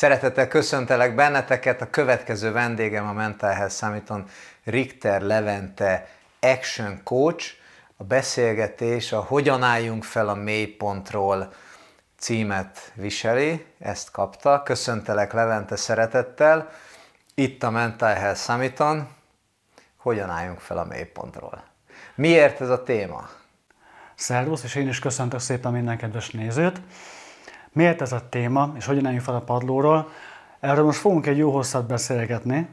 Szeretettel köszöntelek benneteket, a következő vendégem a Mental Health Summiton Richter Levente Action Coach. A beszélgetés a Hogyan álljunk fel a mélypontról címet viseli, ezt kapta. Köszöntelek Levente szeretettel. Itt a Mental Health Summiton. Hogyan álljunk fel a mélypontról? Miért ez a téma? Szervusz, és én is köszöntök szépen minden kedves nézőt. Miért ez a téma, és hogyan álljunk fel a padlóról? Erről most fogunk egy jó hosszat beszélgetni,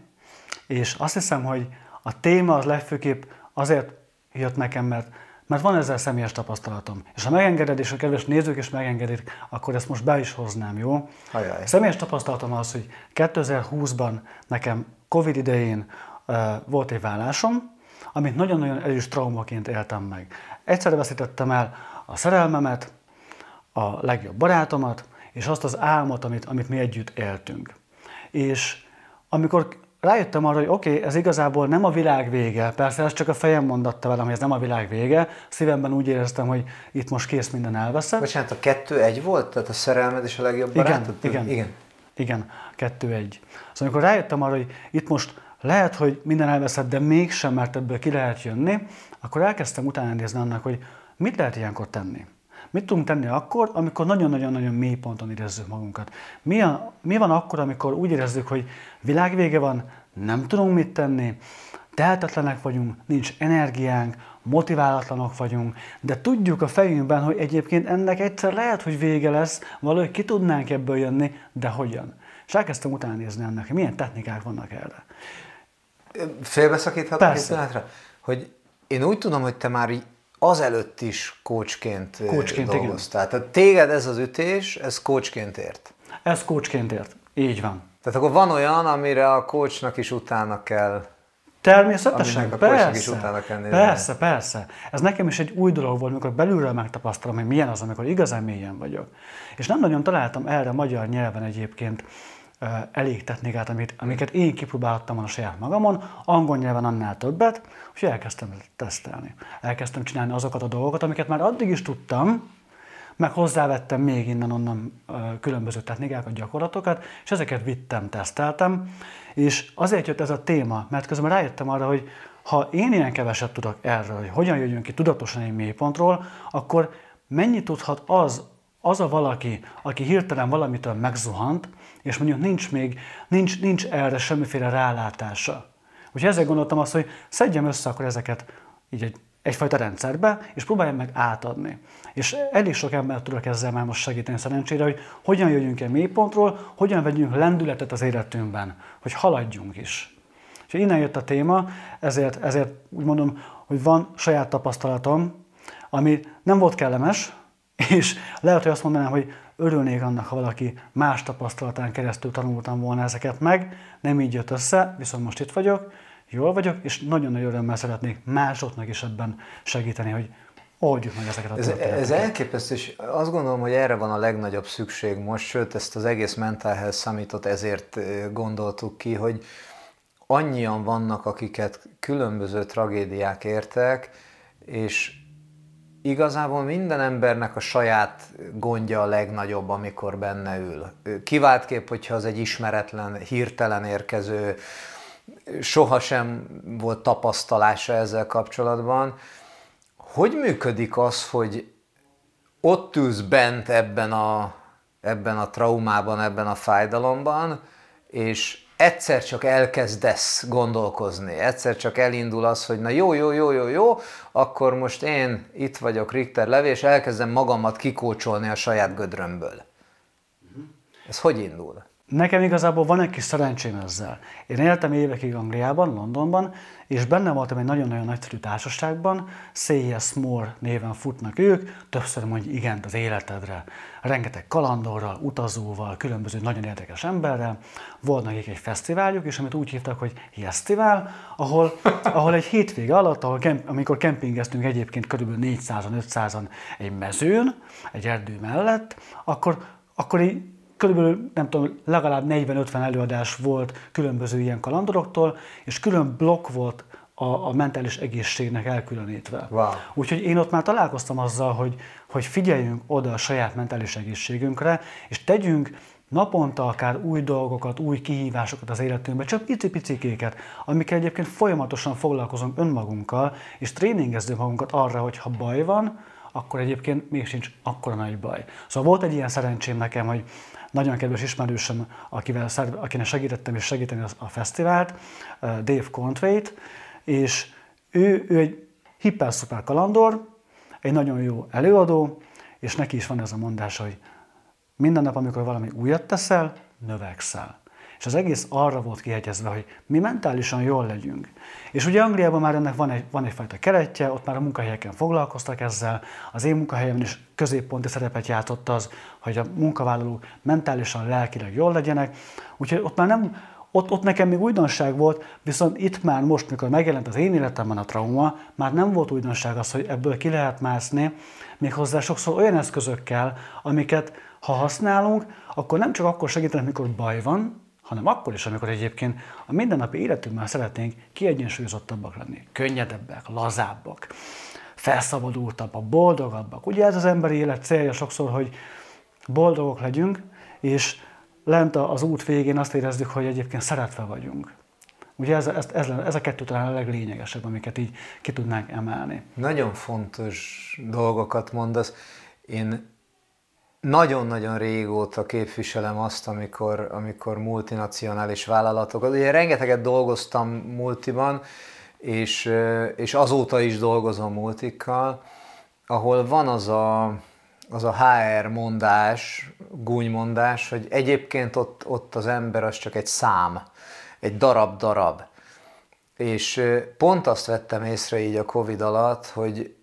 és azt hiszem, hogy a téma az legfőképp azért jött nekem, mert, mert van ezzel személyes tapasztalatom. És ha megengeded, és a kedves nézők is megengedik, akkor ezt most be is hoznám, jó? Ajaj. Személyes tapasztalatom az, hogy 2020-ban nekem Covid idején uh, volt egy vállásom, amit nagyon-nagyon erős traumaként éltem meg. Egyszerre veszítettem el a szerelmemet, a legjobb barátomat, és azt az álmot, amit, amit mi együtt éltünk. És amikor rájöttem arra, hogy oké, okay, ez igazából nem a világ vége, persze ez csak a fejem mondatta velem, hogy ez nem a világ vége, szívemben úgy éreztem, hogy itt most kész minden elveszett. Bocsánat, a kettő egy volt? Tehát a szerelmed és a legjobb igen, barátod? Igen, igen, igen, kettő egy. Szóval amikor rájöttem arra, hogy itt most lehet, hogy minden elveszett, de mégsem, mert ebből ki lehet jönni, akkor elkezdtem utána nézni annak, hogy mit lehet ilyenkor tenni. Mit tudunk tenni akkor, amikor nagyon-nagyon-nagyon mély ponton érezzük magunkat? Mi, a, mi van akkor, amikor úgy érezzük, hogy világvége van, nem tudunk mit tenni, tehetetlenek vagyunk, nincs energiánk, motiválatlanok vagyunk, de tudjuk a fejünkben, hogy egyébként ennek egyszer lehet, hogy vége lesz, valahogy ki tudnánk ebből jönni, de hogyan? És elkezdtem utána nézni ennek, hogy milyen technikák vannak erre. Félbeszakíthatok egy pillanatra? Hogy én úgy tudom, hogy te már azelőtt is coachként, coachként dolgoztál. Igen. Tehát téged ez az ütés, ez coachként ért. Ez coachként ért. Így van. Tehát akkor van olyan, amire a coachnak is utána kell Természetesen, a persze, is utána kell nézni. persze, persze. Ez nekem is egy új dolog volt, amikor belülről megtapasztalom, hogy milyen az, amikor igazán mélyen vagyok. És nem nagyon találtam erre magyar nyelven egyébként elég technikát, amit, amiket én kipróbáltam a saját magamon, angol nyelven annál többet, és elkezdtem tesztelni. Elkezdtem csinálni azokat a dolgokat, amiket már addig is tudtam, meg hozzávettem még innen-onnan különböző technikákat, gyakorlatokat, és ezeket vittem, teszteltem, és azért jött ez a téma, mert közben rájöttem arra, hogy ha én ilyen keveset tudok erről, hogy hogyan jöjjön ki tudatosan egy mélypontról, akkor mennyi tudhat az, az a valaki, aki hirtelen valamitől megzuhant, és mondjuk nincs még, nincs, nincs erre semmiféle rálátása. Úgyhogy ezzel gondoltam azt, hogy szedjem össze akkor ezeket így egy, egyfajta rendszerbe, és próbáljam meg átadni. És elég sok ember tudok ezzel már most segíteni szerencsére, hogy hogyan jöjjünk el mélypontról, hogyan vegyünk lendületet az életünkben, hogy haladjunk is. És innen jött a téma, ezért, ezért úgy mondom, hogy van saját tapasztalatom, ami nem volt kellemes, és lehet, hogy azt mondanám, hogy örülnék annak, ha valaki más tapasztalatán keresztül tanultam volna ezeket meg, nem így jött össze, viszont most itt vagyok, jól vagyok, és nagyon nagy örömmel szeretnék másoknak is ebben segíteni, hogy oldjuk meg ezeket a ez, ez elképesztő, és azt gondolom, hogy erre van a legnagyobb szükség most, sőt, ezt az egész Mental Health Summitot ezért gondoltuk ki, hogy annyian vannak, akiket különböző tragédiák értek, és igazából minden embernek a saját gondja a legnagyobb, amikor benne ül. Kiváltképp, hogyha az egy ismeretlen, hirtelen érkező, sohasem volt tapasztalása ezzel kapcsolatban. Hogy működik az, hogy ott ülsz bent ebben a, ebben a traumában, ebben a fájdalomban, és egyszer csak elkezdesz gondolkozni, egyszer csak elindul az, hogy na jó, jó, jó, jó, jó, akkor most én itt vagyok Richter Levi, és elkezdem magamat kikócsolni a saját gödrömből. Ez hogy indul? Nekem igazából van egy kis szerencsém ezzel. Én éltem évekig Angliában, Londonban, és benne voltam egy nagyon-nagyon nagyszerű társaságban, C.S. Moore néven futnak ők, többször mondj igent az életedre. Rengeteg kalandorral, utazóval, különböző nagyon érdekes emberrel. Volt nekik egy fesztiváljuk is, amit úgy hívtak, hogy Fesztivál, ahol, ahol egy hétvége alatt, ahol kemp, amikor kempingeztünk egyébként kb. 400-500-an egy mezőn, egy erdő mellett, akkor, akkor így körülbelül, nem tudom, legalább 40-50 előadás volt különböző ilyen kalandoroktól, és külön blokk volt a, a mentális egészségnek elkülönítve. Wow. Úgyhogy én ott már találkoztam azzal, hogy, hogy figyeljünk oda a saját mentális egészségünkre, és tegyünk naponta akár új dolgokat, új kihívásokat az életünkbe, csak pici-picikéket, amikkel egyébként folyamatosan foglalkozunk önmagunkkal, és tréningezzük magunkat arra, hogy ha baj van, akkor egyébként még sincs akkora nagy baj. Szóval volt egy ilyen szerencsém nekem, hogy nagyon kedves ismerősöm, akivel, akinek segítettem és segíteni a fesztivált, Dave Contveit, és ő, ő egy hiper-szuper kalandor, egy nagyon jó előadó, és neki is van ez a mondás, hogy minden nap, amikor valami újat teszel, növekszel. És az egész arra volt kihegyezve, hogy mi mentálisan jól legyünk. És ugye Angliában már ennek van, egy, van egyfajta keretje, ott már a munkahelyeken foglalkoztak ezzel, az én munkahelyemben is középponti szerepet játszott az, hogy a munkavállalók mentálisan, lelkileg jól legyenek. Úgyhogy ott már nem, ott, ott nekem még újdonság volt, viszont itt már most, mikor megjelent az én életemben a trauma, már nem volt újdonság az, hogy ebből ki lehet mászni, méghozzá sokszor olyan eszközökkel, amiket ha használunk, akkor nem csak akkor segítenek, mikor baj van, hanem akkor is, amikor egyébként a mindennapi életünkben szeretnénk kiegyensúlyozottabbak lenni, könnyedebbek, lazábbak, felszabadultabbak, boldogabbak. Ugye ez az emberi élet célja sokszor, hogy boldogok legyünk, és lent az út végén azt érezzük, hogy egyébként szeretve vagyunk. Ugye ez, ez, ez, ez a kettő talán a leglényegesebb, amiket így ki tudnánk emelni. Nagyon fontos dolgokat mondasz. Én nagyon-nagyon régóta képviselem azt, amikor, amikor multinacionális vállalatok, ugye rengeteget dolgoztam multiban, és, és azóta is dolgozom multikkal, ahol van az a, az a HR mondás, gúnymondás, hogy egyébként ott, ott az ember az csak egy szám, egy darab-darab. És pont azt vettem észre így a Covid alatt, hogy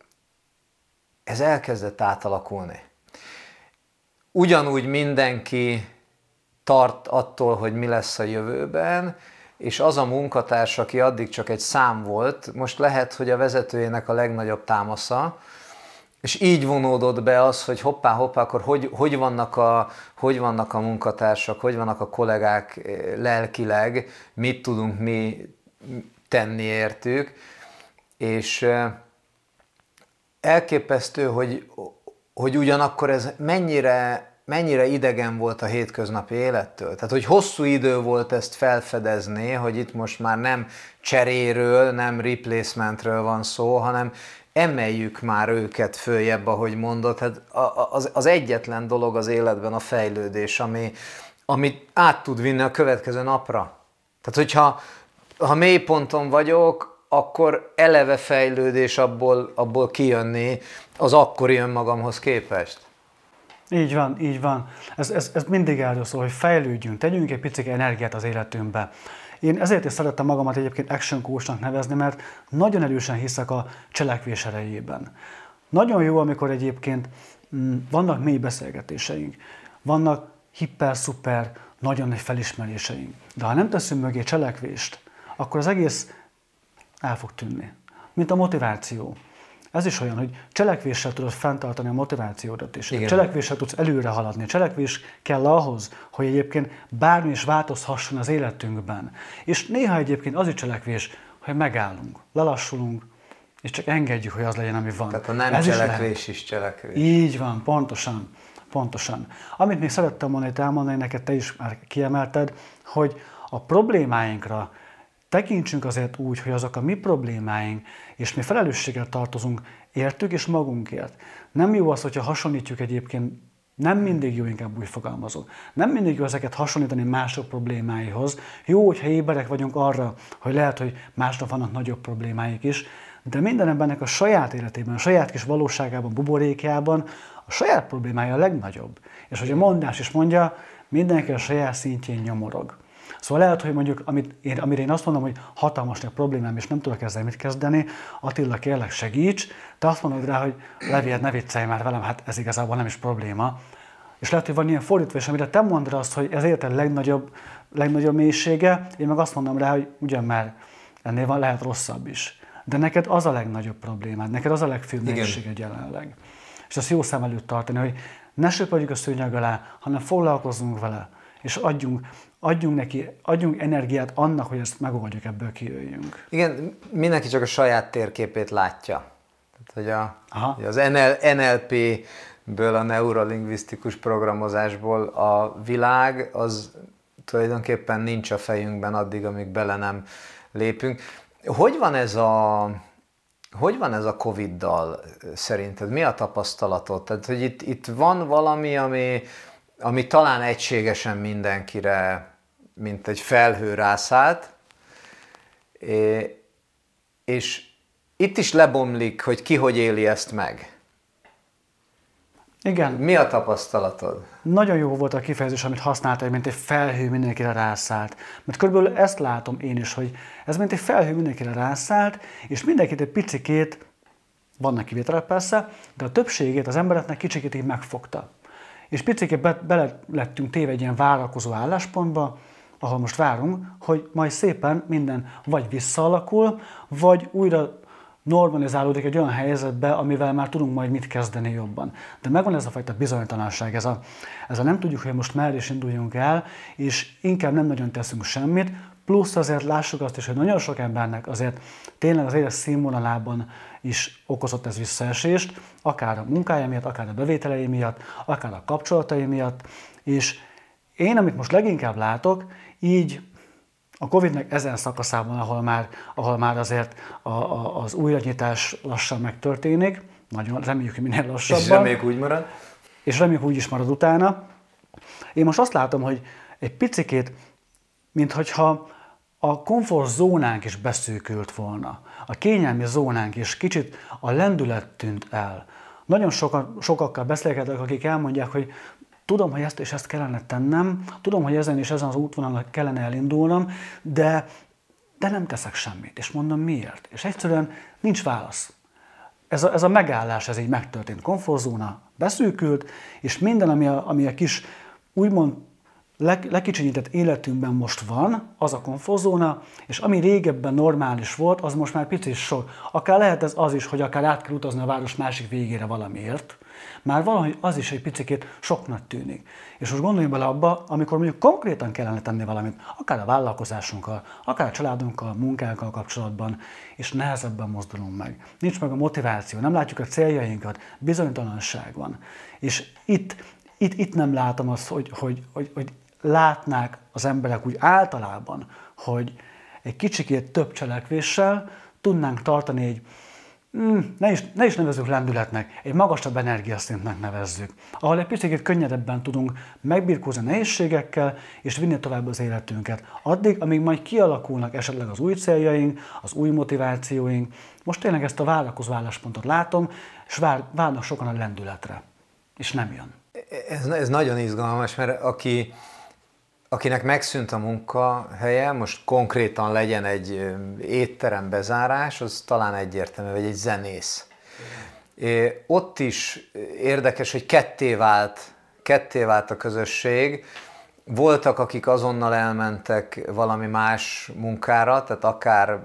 ez elkezdett átalakulni ugyanúgy mindenki tart attól, hogy mi lesz a jövőben, és az a munkatárs, aki addig csak egy szám volt, most lehet, hogy a vezetőjének a legnagyobb támasza, és így vonódott be az, hogy hoppá, hoppá, akkor hogy, hogy, vannak a, hogy vannak a munkatársak, hogy vannak a kollégák eh, lelkileg, mit tudunk mi tenni értük, és eh, elképesztő, hogy hogy ugyanakkor ez mennyire, mennyire idegen volt a hétköznapi élettől. Tehát, hogy hosszú idő volt ezt felfedezni, hogy itt most már nem cseréről, nem replacementről van szó, hanem emeljük már őket följebb, ahogy mondod. Hát az, az egyetlen dolog az életben a fejlődés, ami, amit át tud vinni a következő napra. Tehát, hogyha ha mélyponton vagyok, akkor eleve fejlődés abból, abból kijönni az akkori önmagamhoz képest. Így van, így van. Ez, ez, ez mindig erről szól, hogy fejlődjünk, tegyünk egy picit energiát az életünkbe. Én ezért is szerettem magamat egyébként action coachnak nevezni, mert nagyon erősen hiszek a cselekvés erejében. Nagyon jó, amikor egyébként mm, vannak mély beszélgetéseink, vannak hiper-szuper, nagyon nagy felismeréseink. De ha nem teszünk mögé cselekvést, akkor az egész el fog tűnni. Mint a motiváció. Ez is olyan, hogy cselekvéssel tudod fenntartani a motivációdat is. Igen. Cselekvéssel tudsz előre haladni. Cselekvés kell ahhoz, hogy egyébként bármi is változhasson az életünkben. És néha egyébként az is cselekvés, hogy megállunk, lelassulunk, és csak engedjük, hogy az legyen, ami van. Tehát a nem Ez cselekvés is, is cselekvés. Így van, pontosan. Pontosan. Amit még szerettem volna itt elmondani, neked te is már kiemelted, hogy a problémáinkra tekintsünk azért úgy, hogy azok a mi problémáink, és mi felelősséggel tartozunk értük és magunkért. Nem jó az, hogyha hasonlítjuk egyébként, nem mindig jó, inkább úgy fogalmazok. Nem mindig jó ezeket hasonlítani mások problémáihoz. Jó, hogyha éberek vagyunk arra, hogy lehet, hogy másnak vannak nagyobb problémáik is, de minden embernek a saját életében, a saját kis valóságában, buborékjában a saját problémája a legnagyobb. És hogy a mondás is mondja, mindenki a saját szintjén nyomorog. Szóval lehet, hogy mondjuk, amit én, amire én azt mondom, hogy hatalmas nagy problémám, és nem tudok ezzel mit kezdeni, Attila, kérlek segíts, te azt mondod rá, hogy Levi, hát ne viccelj már velem, hát ez igazából nem is probléma. És lehet, hogy van ilyen fordítva, és amire te mondod azt, hogy ez érted legnagyobb, legnagyobb mélysége, én meg azt mondom rá, hogy ugyan már ennél van, lehet rosszabb is. De neked az a legnagyobb problémád, neked az a legfőbb mélységed jelenleg. És azt jó szem előtt tartani, hogy ne söpörjük a szőnyeg alá, hanem foglalkozzunk vele, és adjunk, adjunk neki, adjunk energiát annak, hogy ezt megoldjuk, ebből kijöjjünk. Igen, mindenki csak a saját térképét látja. hogy a, hogy az NL, NLP-ből, a neurolingvisztikus programozásból a világ az tulajdonképpen nincs a fejünkben addig, amíg bele nem lépünk. Hogy van ez a, hogy van ez a Covid-dal szerinted? Mi a tapasztalatod? Tehát, hogy itt, itt van valami, ami, ami talán egységesen mindenkire, mint egy felhő rászállt, és itt is lebomlik, hogy ki hogy éli ezt meg. Igen. Mi a tapasztalatod? Nagyon jó volt a kifejezés, amit használtál, mint egy felhő mindenkire rászállt. Mert körülbelül ezt látom én is, hogy ez mint egy felhő mindenkire rászállt, és mindenkit egy picikét, vannak kivételek persze, de a többségét az embereknek kicsikét így megfogta. És picikét be, bele lettünk téve egy ilyen várakozó álláspontba, ahol most várunk, hogy majd szépen minden vagy visszaalakul, vagy újra normalizálódik egy olyan helyzetbe, amivel már tudunk majd mit kezdeni jobban. De megvan ez a fajta bizonytalanság, ez a, ez a nem tudjuk, hogy most merre is induljunk el, és inkább nem nagyon teszünk semmit, plusz azért lássuk azt is, hogy nagyon sok embernek azért tényleg az élet színvonalában is okozott ez visszaesést, akár a munkája miatt, akár a bevételei miatt, akár a kapcsolatai miatt, és én, amit most leginkább látok, így a Covid-nek ezen szakaszában, ahol már, ahol már azért a, a, az újranyitás lassan megtörténik, nagyon reméljük, hogy minél lassabban. És reméljük úgy marad. És reméljük úgy is marad utána. Én most azt látom, hogy egy picikét, mintha a komfortzónánk is beszűkült volna. A kényelmi zónánk is kicsit a lendület tűnt el. Nagyon sokan, sokakkal beszélgetek, akik elmondják, hogy Tudom, hogy ezt és ezt kellene tennem, tudom, hogy ezen és ezen az útvonalon kellene elindulnom, de, de nem teszek semmit. És mondom, miért? És egyszerűen nincs válasz. Ez a, ez a megállás, ez így megtörtént. Komfortzóna beszűkült, és minden, ami a, ami a kis, úgymond leg, legkicsinyített életünkben most van, az a komfortzóna, és ami régebben normális volt, az most már picit sok. Akár lehet ez az is, hogy akár át kell utazni a város másik végére valamiért, már valahogy az is egy picit soknak tűnik. És most gondoljunk bele abba, amikor mondjuk konkrétan kellene tenni valamit, akár a vállalkozásunkkal, akár a családunkkal, a munkánkkal kapcsolatban, és nehezebben mozdulunk meg. Nincs meg a motiváció, nem látjuk a céljainkat, bizonytalanság van. És itt, itt, itt nem látom azt, hogy, hogy, hogy, hogy látnák az emberek úgy általában, hogy egy kicsikét több cselekvéssel tudnánk tartani egy mm, ne, is, ne is nevezzük lendületnek, egy magasabb energiaszintnek nevezzük, ahol egy picit könnyedebben tudunk megbirkózni nehézségekkel, és vinni tovább az életünket. Addig, amíg majd kialakulnak esetleg az új céljaink, az új motivációink. Most tényleg ezt a vállalkozó álláspontot látom, és vár, várnak sokan a lendületre, és nem jön. Ez, ez nagyon izgalmas, mert aki akinek megszűnt a munkahelye, most konkrétan legyen egy étterem bezárás, az talán egyértelmű, vagy egy zenész. É, ott is érdekes, hogy ketté vált, ketté vált a közösség. Voltak, akik azonnal elmentek valami más munkára, tehát akár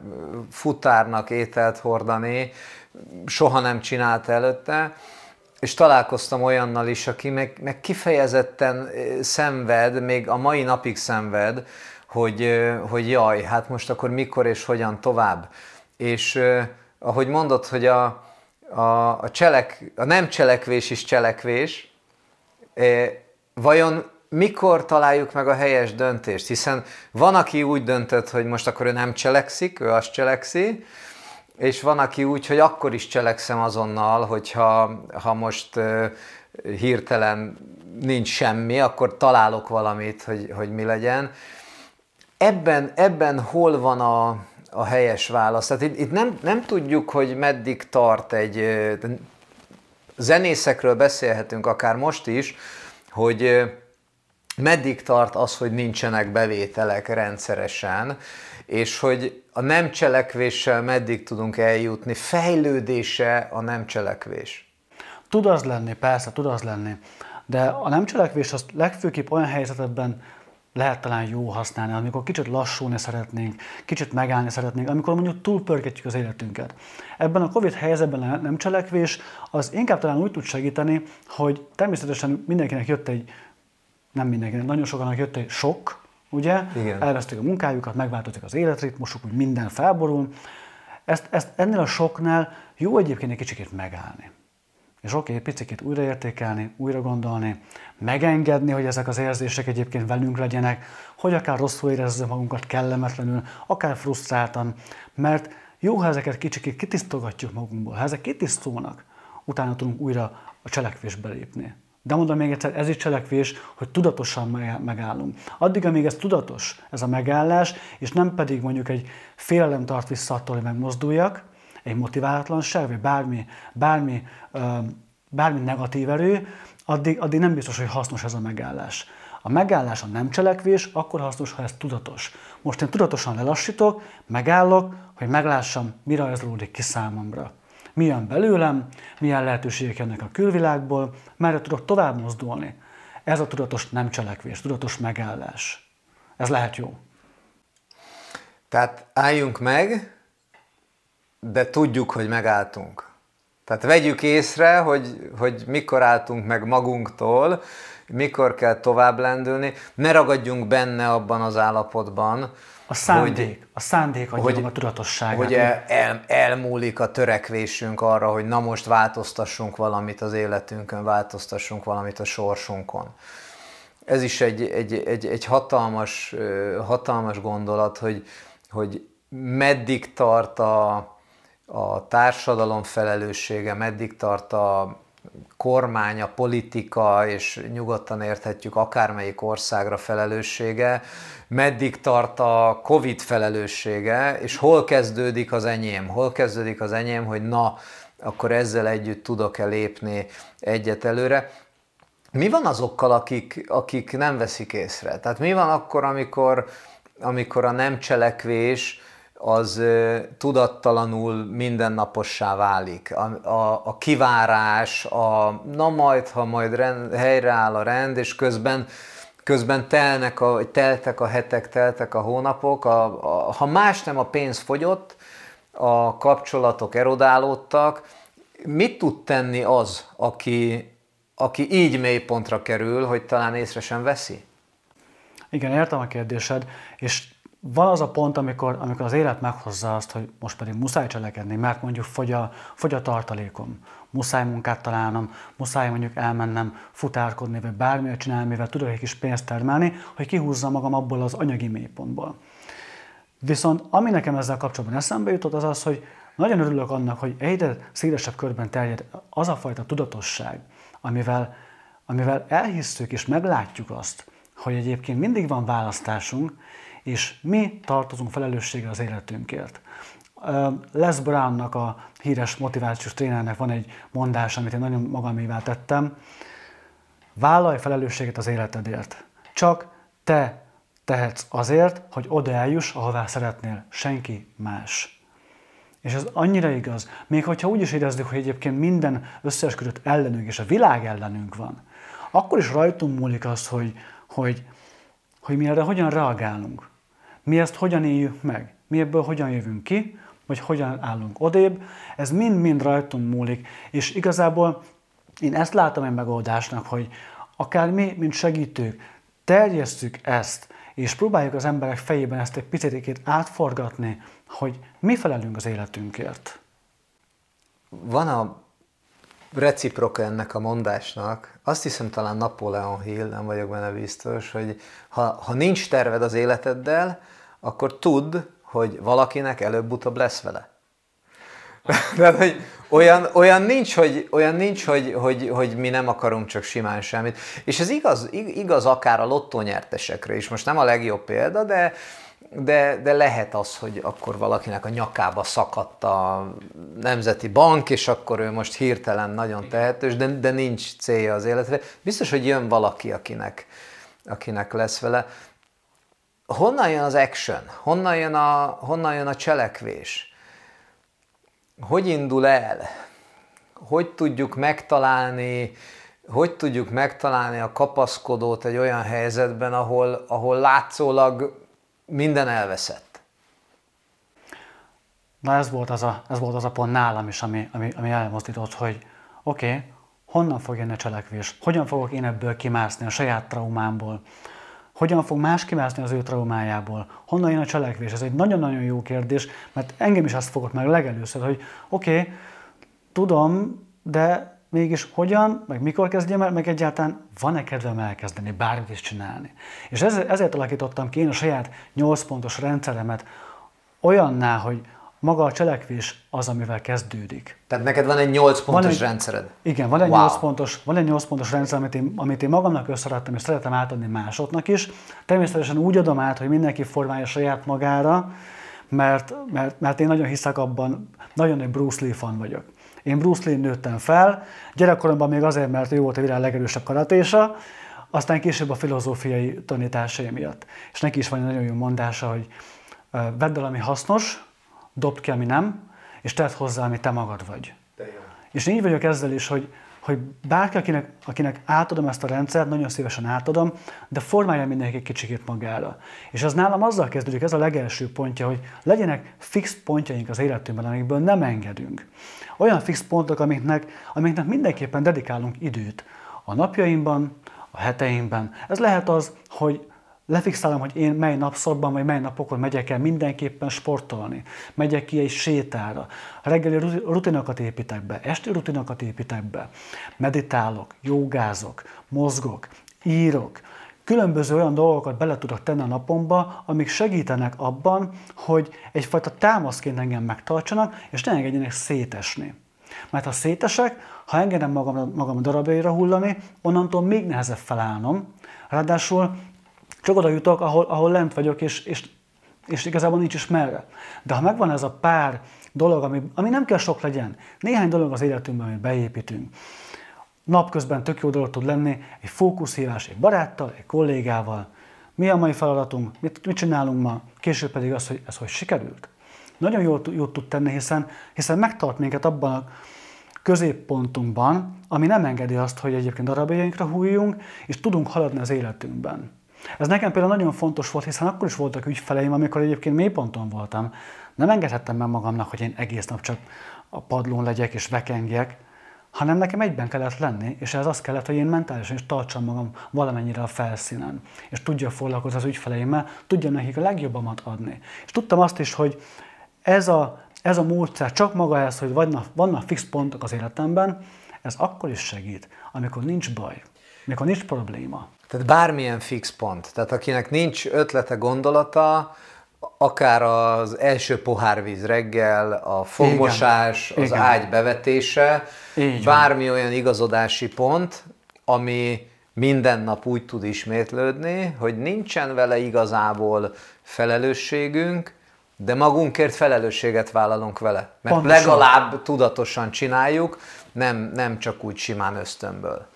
futárnak ételt hordani, soha nem csinált előtte, és találkoztam olyannal is, aki meg, meg kifejezetten szenved, még a mai napig szenved, hogy, hogy jaj, hát most akkor mikor és hogyan tovább. És ahogy mondod, hogy a, a, a, cselek, a nem cselekvés is cselekvés, vajon mikor találjuk meg a helyes döntést? Hiszen van, aki úgy döntött, hogy most akkor ő nem cselekszik, ő azt cselekszi, és van, aki úgy, hogy akkor is cselekszem azonnal, hogyha ha most uh, hirtelen nincs semmi, akkor találok valamit, hogy, hogy mi legyen. Ebben, ebben hol van a, a helyes válasz? Tehát itt, itt nem, nem tudjuk, hogy meddig tart egy... Zenészekről beszélhetünk akár most is, hogy meddig tart az, hogy nincsenek bevételek rendszeresen, és hogy a nem cselekvéssel meddig tudunk eljutni, fejlődése a nem cselekvés. Tud az lenni, persze, tud az lenni. De a nem cselekvés az legfőképp olyan helyzetekben lehet talán jó használni, amikor kicsit lassulni szeretnénk, kicsit megállni szeretnénk, amikor mondjuk túlpörgetjük az életünket. Ebben a Covid helyzetben a nem cselekvés az inkább talán úgy tud segíteni, hogy természetesen mindenkinek jött egy, nem mindenkinek, nagyon sokanak jött egy sok, ugye? Igen. Elveszték a munkájukat, megváltozik az életritmusuk, úgy minden felborul. ezt, ezt ennél a soknál jó egyébként egy kicsit megállni. És oké, okay, picit újraértékelni, újra gondolni, megengedni, hogy ezek az érzések egyébként velünk legyenek, hogy akár rosszul érezzük magunkat kellemetlenül, akár frusztráltan, mert jó, ha ezeket kicsit kitisztogatjuk magunkból, ha ezek kitisztulnak, utána tudunk újra a cselekvésbe lépni. De mondom még egyszer, ez is cselekvés, hogy tudatosan megállunk. Addig, amíg ez tudatos, ez a megállás, és nem pedig mondjuk egy félelem tart vissza attól, hogy megmozduljak, egy motiválatlanság, vagy bármi, bármi, bármi negatív erő, addig, addig nem biztos, hogy hasznos ez a megállás. A megállás a nem cselekvés, akkor hasznos, ha ez tudatos. Most én tudatosan lelassítok, megállok, hogy meglássam, mire rajzolódik ki számomra. Milyen belőlem, milyen lehetőségek jönnek a külvilágból, merre tudok tovább mozdulni. Ez a tudatos nem cselekvés, tudatos megállás. Ez lehet jó. Tehát álljunk meg, de tudjuk, hogy megálltunk. Tehát vegyük észre, hogy, hogy mikor álltunk meg magunktól, mikor kell tovább lendülni, ne ragadjunk benne abban az állapotban, a szándék, hogy, a szándék adja hogy, a tudatosságát. Hogy el, el, elmúlik a törekvésünk arra, hogy na most változtassunk valamit az életünkön, változtassunk valamit a sorsunkon. Ez is egy, egy, egy, egy hatalmas, hatalmas gondolat, hogy, hogy meddig tart a, a társadalom felelőssége, meddig tart a kormány, a politika, és nyugodtan érthetjük akármelyik országra felelőssége, meddig tart a Covid felelőssége, és hol kezdődik az enyém, hol kezdődik az enyém, hogy na, akkor ezzel együtt tudok-e lépni egyet előre. Mi van azokkal, akik, akik nem veszik észre? Tehát mi van akkor, amikor, amikor a nem cselekvés az tudattalanul mindennapossá válik. A, a, a kivárás, a na majd, ha majd rend, helyreáll a rend, és közben közben telnek a, teltek a hetek, teltek a hónapok, a, a, ha más nem a pénz fogyott, a kapcsolatok erodálódtak, mit tud tenni az, aki, aki így mélypontra kerül, hogy talán észre sem veszi? Igen, értem a kérdésed, és van az a pont, amikor, amikor az élet meghozza azt, hogy most pedig muszáj cselekedni, mert mondjuk fogy a, fogy a tartalékom, muszáj munkát találnom, muszáj mondjuk elmennem futárkodni, vagy bármilyen csinálni, mivel tudok egy kis pénzt termelni, hogy kihúzzam magam abból az anyagi mélypontból. Viszont ami nekem ezzel kapcsolatban eszembe jutott, az az, hogy nagyon örülök annak, hogy egyre szélesebb körben terjed az a fajta tudatosság, amivel, amivel elhisszük és meglátjuk azt, hogy egyébként mindig van választásunk, és mi tartozunk felelősséggel az életünkért. Les Brownnak, a híres motivációs trénernek van egy mondás, amit én nagyon magamévá tettem. Vállalj felelősséget az életedért. Csak te tehetsz azért, hogy oda eljuss, ahová szeretnél. Senki más. És ez annyira igaz, még hogyha úgy is érezzük, hogy egyébként minden összeesküdött ellenünk és a világ ellenünk van, akkor is rajtunk múlik az, hogy, hogy, hogy mi erre hogyan reagálunk. Mi ezt hogyan éljük meg? Mi ebből hogyan jövünk ki? Vagy hogyan állunk odébb? Ez mind-mind rajtunk múlik. És igazából én ezt látom egy megoldásnak, hogy akár mi, mint segítők, terjesszük ezt, és próbáljuk az emberek fejében ezt egy picit átforgatni, hogy mi felelünk az életünkért. Van a reciproka ennek a mondásnak, azt hiszem talán Napoleon Hill, nem vagyok benne biztos, hogy ha, ha nincs terved az életeddel, akkor tudd, hogy valakinek előbb-utóbb lesz vele. De, hogy olyan, olyan nincs, hogy, olyan nincs hogy, hogy, hogy mi nem akarunk csak simán semmit. És ez igaz, igaz akár a lottónyertesekre is. Most nem a legjobb példa, de, de, de lehet az, hogy akkor valakinek a nyakába szakadt a nemzeti bank, és akkor ő most hirtelen nagyon tehetős, de, de nincs célja az életre. Biztos, hogy jön valaki, akinek, akinek lesz vele honnan jön az action? Honnan jön a, honnan jön a cselekvés? Hogy indul el? Hogy tudjuk megtalálni, hogy tudjuk megtalálni a kapaszkodót egy olyan helyzetben, ahol, ahol látszólag minden elveszett? Na ez volt az a, ez volt az a pont nálam is, ami, ami, ami elmozdított, hogy oké, okay, honnan fog jönni a cselekvés? Hogyan fogok én ebből kimászni a saját traumámból? hogyan fog más kimászni az ő traumájából, honnan jön a cselekvés. Ez egy nagyon-nagyon jó kérdés, mert engem is azt fogott meg legelőször, hogy oké, okay, tudom, de mégis hogyan, meg mikor kezdjem el, meg egyáltalán van-e kedvem elkezdeni bármit is csinálni. És ezért alakítottam ki én a saját 8 pontos rendszeremet olyanná, hogy maga a cselekvés az, amivel kezdődik. Tehát neked van egy 8 pontos van egy, rendszered? Igen, van egy, wow. 8 pontos, van egy 8 pontos rendszer, amit én, amit én magamnak összeadtam, és szeretem átadni másoknak is. Természetesen úgy adom át, hogy mindenki formálja saját magára, mert, mert, mert én nagyon hiszek abban, nagyon egy Bruce Lee fan vagyok. Én Bruce Lee nőttem fel, gyerekkoromban még azért, mert ő volt a világ legerősebb karatésa, aztán később a filozófiai tanítása miatt. És neki is van egy nagyon jó mondása, hogy vedd el, ami hasznos, dobd ki, ami nem, és tedd hozzá, ami te magad vagy. És így vagyok ezzel is, hogy, hogy bárki, akinek, akinek átadom ezt a rendszert, nagyon szívesen átadom, de formálja mindenki kicsikét magára. És ez nálam azzal kezdődik, ez a legelső pontja, hogy legyenek fix pontjaink az életünkben, amikből nem engedünk. Olyan fix pontok, amiknek, amiknek mindenképpen dedikálunk időt a napjainkban, a heteinkben. Ez lehet az, hogy lefixálom, hogy én mely napszakban, vagy mely napokon megyek el mindenképpen sportolni. Megyek ki egy sétára. Reggeli rutinokat építek be, esti rutinokat építek be. Meditálok, jogázok, mozgok, írok. Különböző olyan dolgokat bele tudok tenni a napomba, amik segítenek abban, hogy egyfajta támaszként engem megtartsanak, és ne engedjenek szétesni. Mert ha szétesek, ha engedem magam, magam darabjaira hullani, onnantól még nehezebb felállnom. Ráadásul csak oda jutok, ahol, ahol lent vagyok, és, és, és igazából nincs is merre. De ha megvan ez a pár dolog, ami, ami nem kell sok legyen, néhány dolog az életünkben, amit beépítünk, napközben tök jó dolog tud lenni, egy fókuszhívás egy baráttal, egy kollégával, mi a mai feladatunk, mit, mit csinálunk ma, később pedig az, hogy ez hogy sikerült. Nagyon jól, jól tud tenni, hiszen, hiszen megtart minket abban a középpontunkban, ami nem engedi azt, hogy egyébként darabjainkra hújjunk, és tudunk haladni az életünkben. Ez nekem például nagyon fontos volt, hiszen akkor is voltak ügyfeleim, amikor egyébként mélyponton voltam. Nem engedhettem meg magamnak, hogy én egész nap csak a padlón legyek és vekengjek, hanem nekem egyben kellett lenni, és ez az kellett, hogy én mentálisan is tartsam magam valamennyire a felszínen, és tudja foglalkozni az ügyfeleimmel, tudja nekik a legjobbamat adni. És tudtam azt is, hogy ez a, ez a módszer, csak maga ez, hogy vannak, vannak fix pontok az életemben, ez akkor is segít, amikor nincs baj, amikor nincs probléma. Tehát bármilyen fix pont. Tehát akinek nincs ötlete, gondolata, akár az első pohárvíz reggel, a fogmosás, Igen. az Igen. ágy bevetése, Így bármi van. olyan igazodási pont, ami minden nap úgy tud ismétlődni, hogy nincsen vele igazából felelősségünk, de magunkért felelősséget vállalunk vele. Mert Pontosan. legalább tudatosan csináljuk, nem, nem csak úgy simán ösztönből.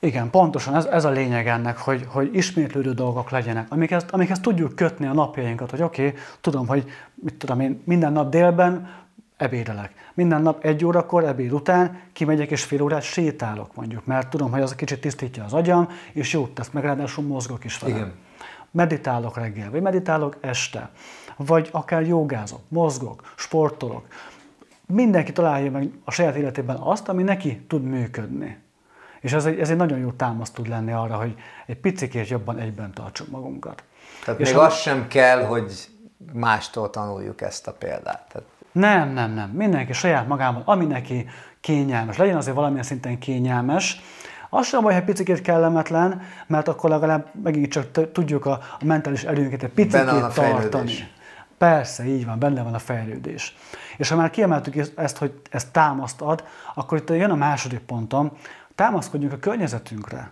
Igen, pontosan ez, ez a lényeg ennek, hogy, hogy ismétlődő dolgok legyenek, amikhez, amikhez tudjuk kötni a napjainkat, hogy oké, okay, tudom, hogy mit tudom én, minden nap délben ebédelek. Minden nap egy órakor, ebéd után kimegyek és fél órát sétálok mondjuk, mert tudom, hogy az kicsit tisztítja az agyam, és jót tesz, meg ráadásul mozgok is vele. Igen. Meditálok reggel, vagy meditálok este, vagy akár jogázok, mozgok, sportolok. Mindenki találja meg a saját életében azt, ami neki tud működni. És ez egy, ez egy nagyon jó támaszt tud lenni arra, hogy egy picikét jobban egyben tartsuk magunkat. Tehát és még ha... az sem kell, hogy mástól tanuljuk ezt a példát. Tehát... Nem, nem, nem. Mindenki saját magában, ami neki kényelmes. Legyen azért valamilyen szinten kényelmes. Az sem baj, ha picit kellemetlen, mert akkor legalább megint csak tudjuk a, a mentális erőnket egy picit tartani. Persze, így van, benne van a fejlődés. És ha már kiemeltük ezt, hogy ez támaszt ad, akkor itt jön a második pontom, Támaszkodjunk a környezetünkre.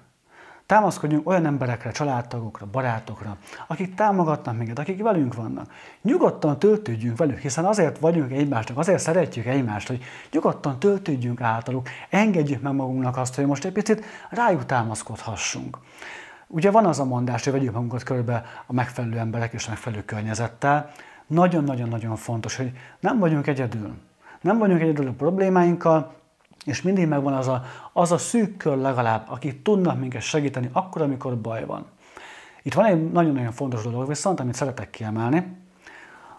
Támaszkodjunk olyan emberekre, családtagokra, barátokra, akik támogatnak minket, akik velünk vannak. Nyugodtan töltődjünk velük, hiszen azért vagyunk egymásnak, azért szeretjük egymást, hogy nyugodtan töltődjünk általuk, engedjük meg magunknak azt, hogy most egy picit rájuk támaszkodhassunk. Ugye van az a mondás, hogy vegyük magunkat körbe a megfelelő emberek és a megfelelő környezettel. Nagyon-nagyon-nagyon fontos, hogy nem vagyunk egyedül. Nem vagyunk egyedül a problémáinkkal, és mindig megvan az a, az a szűk kör legalább, akik tudnak minket segíteni akkor, amikor baj van. Itt van egy nagyon-nagyon fontos dolog viszont, amit szeretek kiemelni.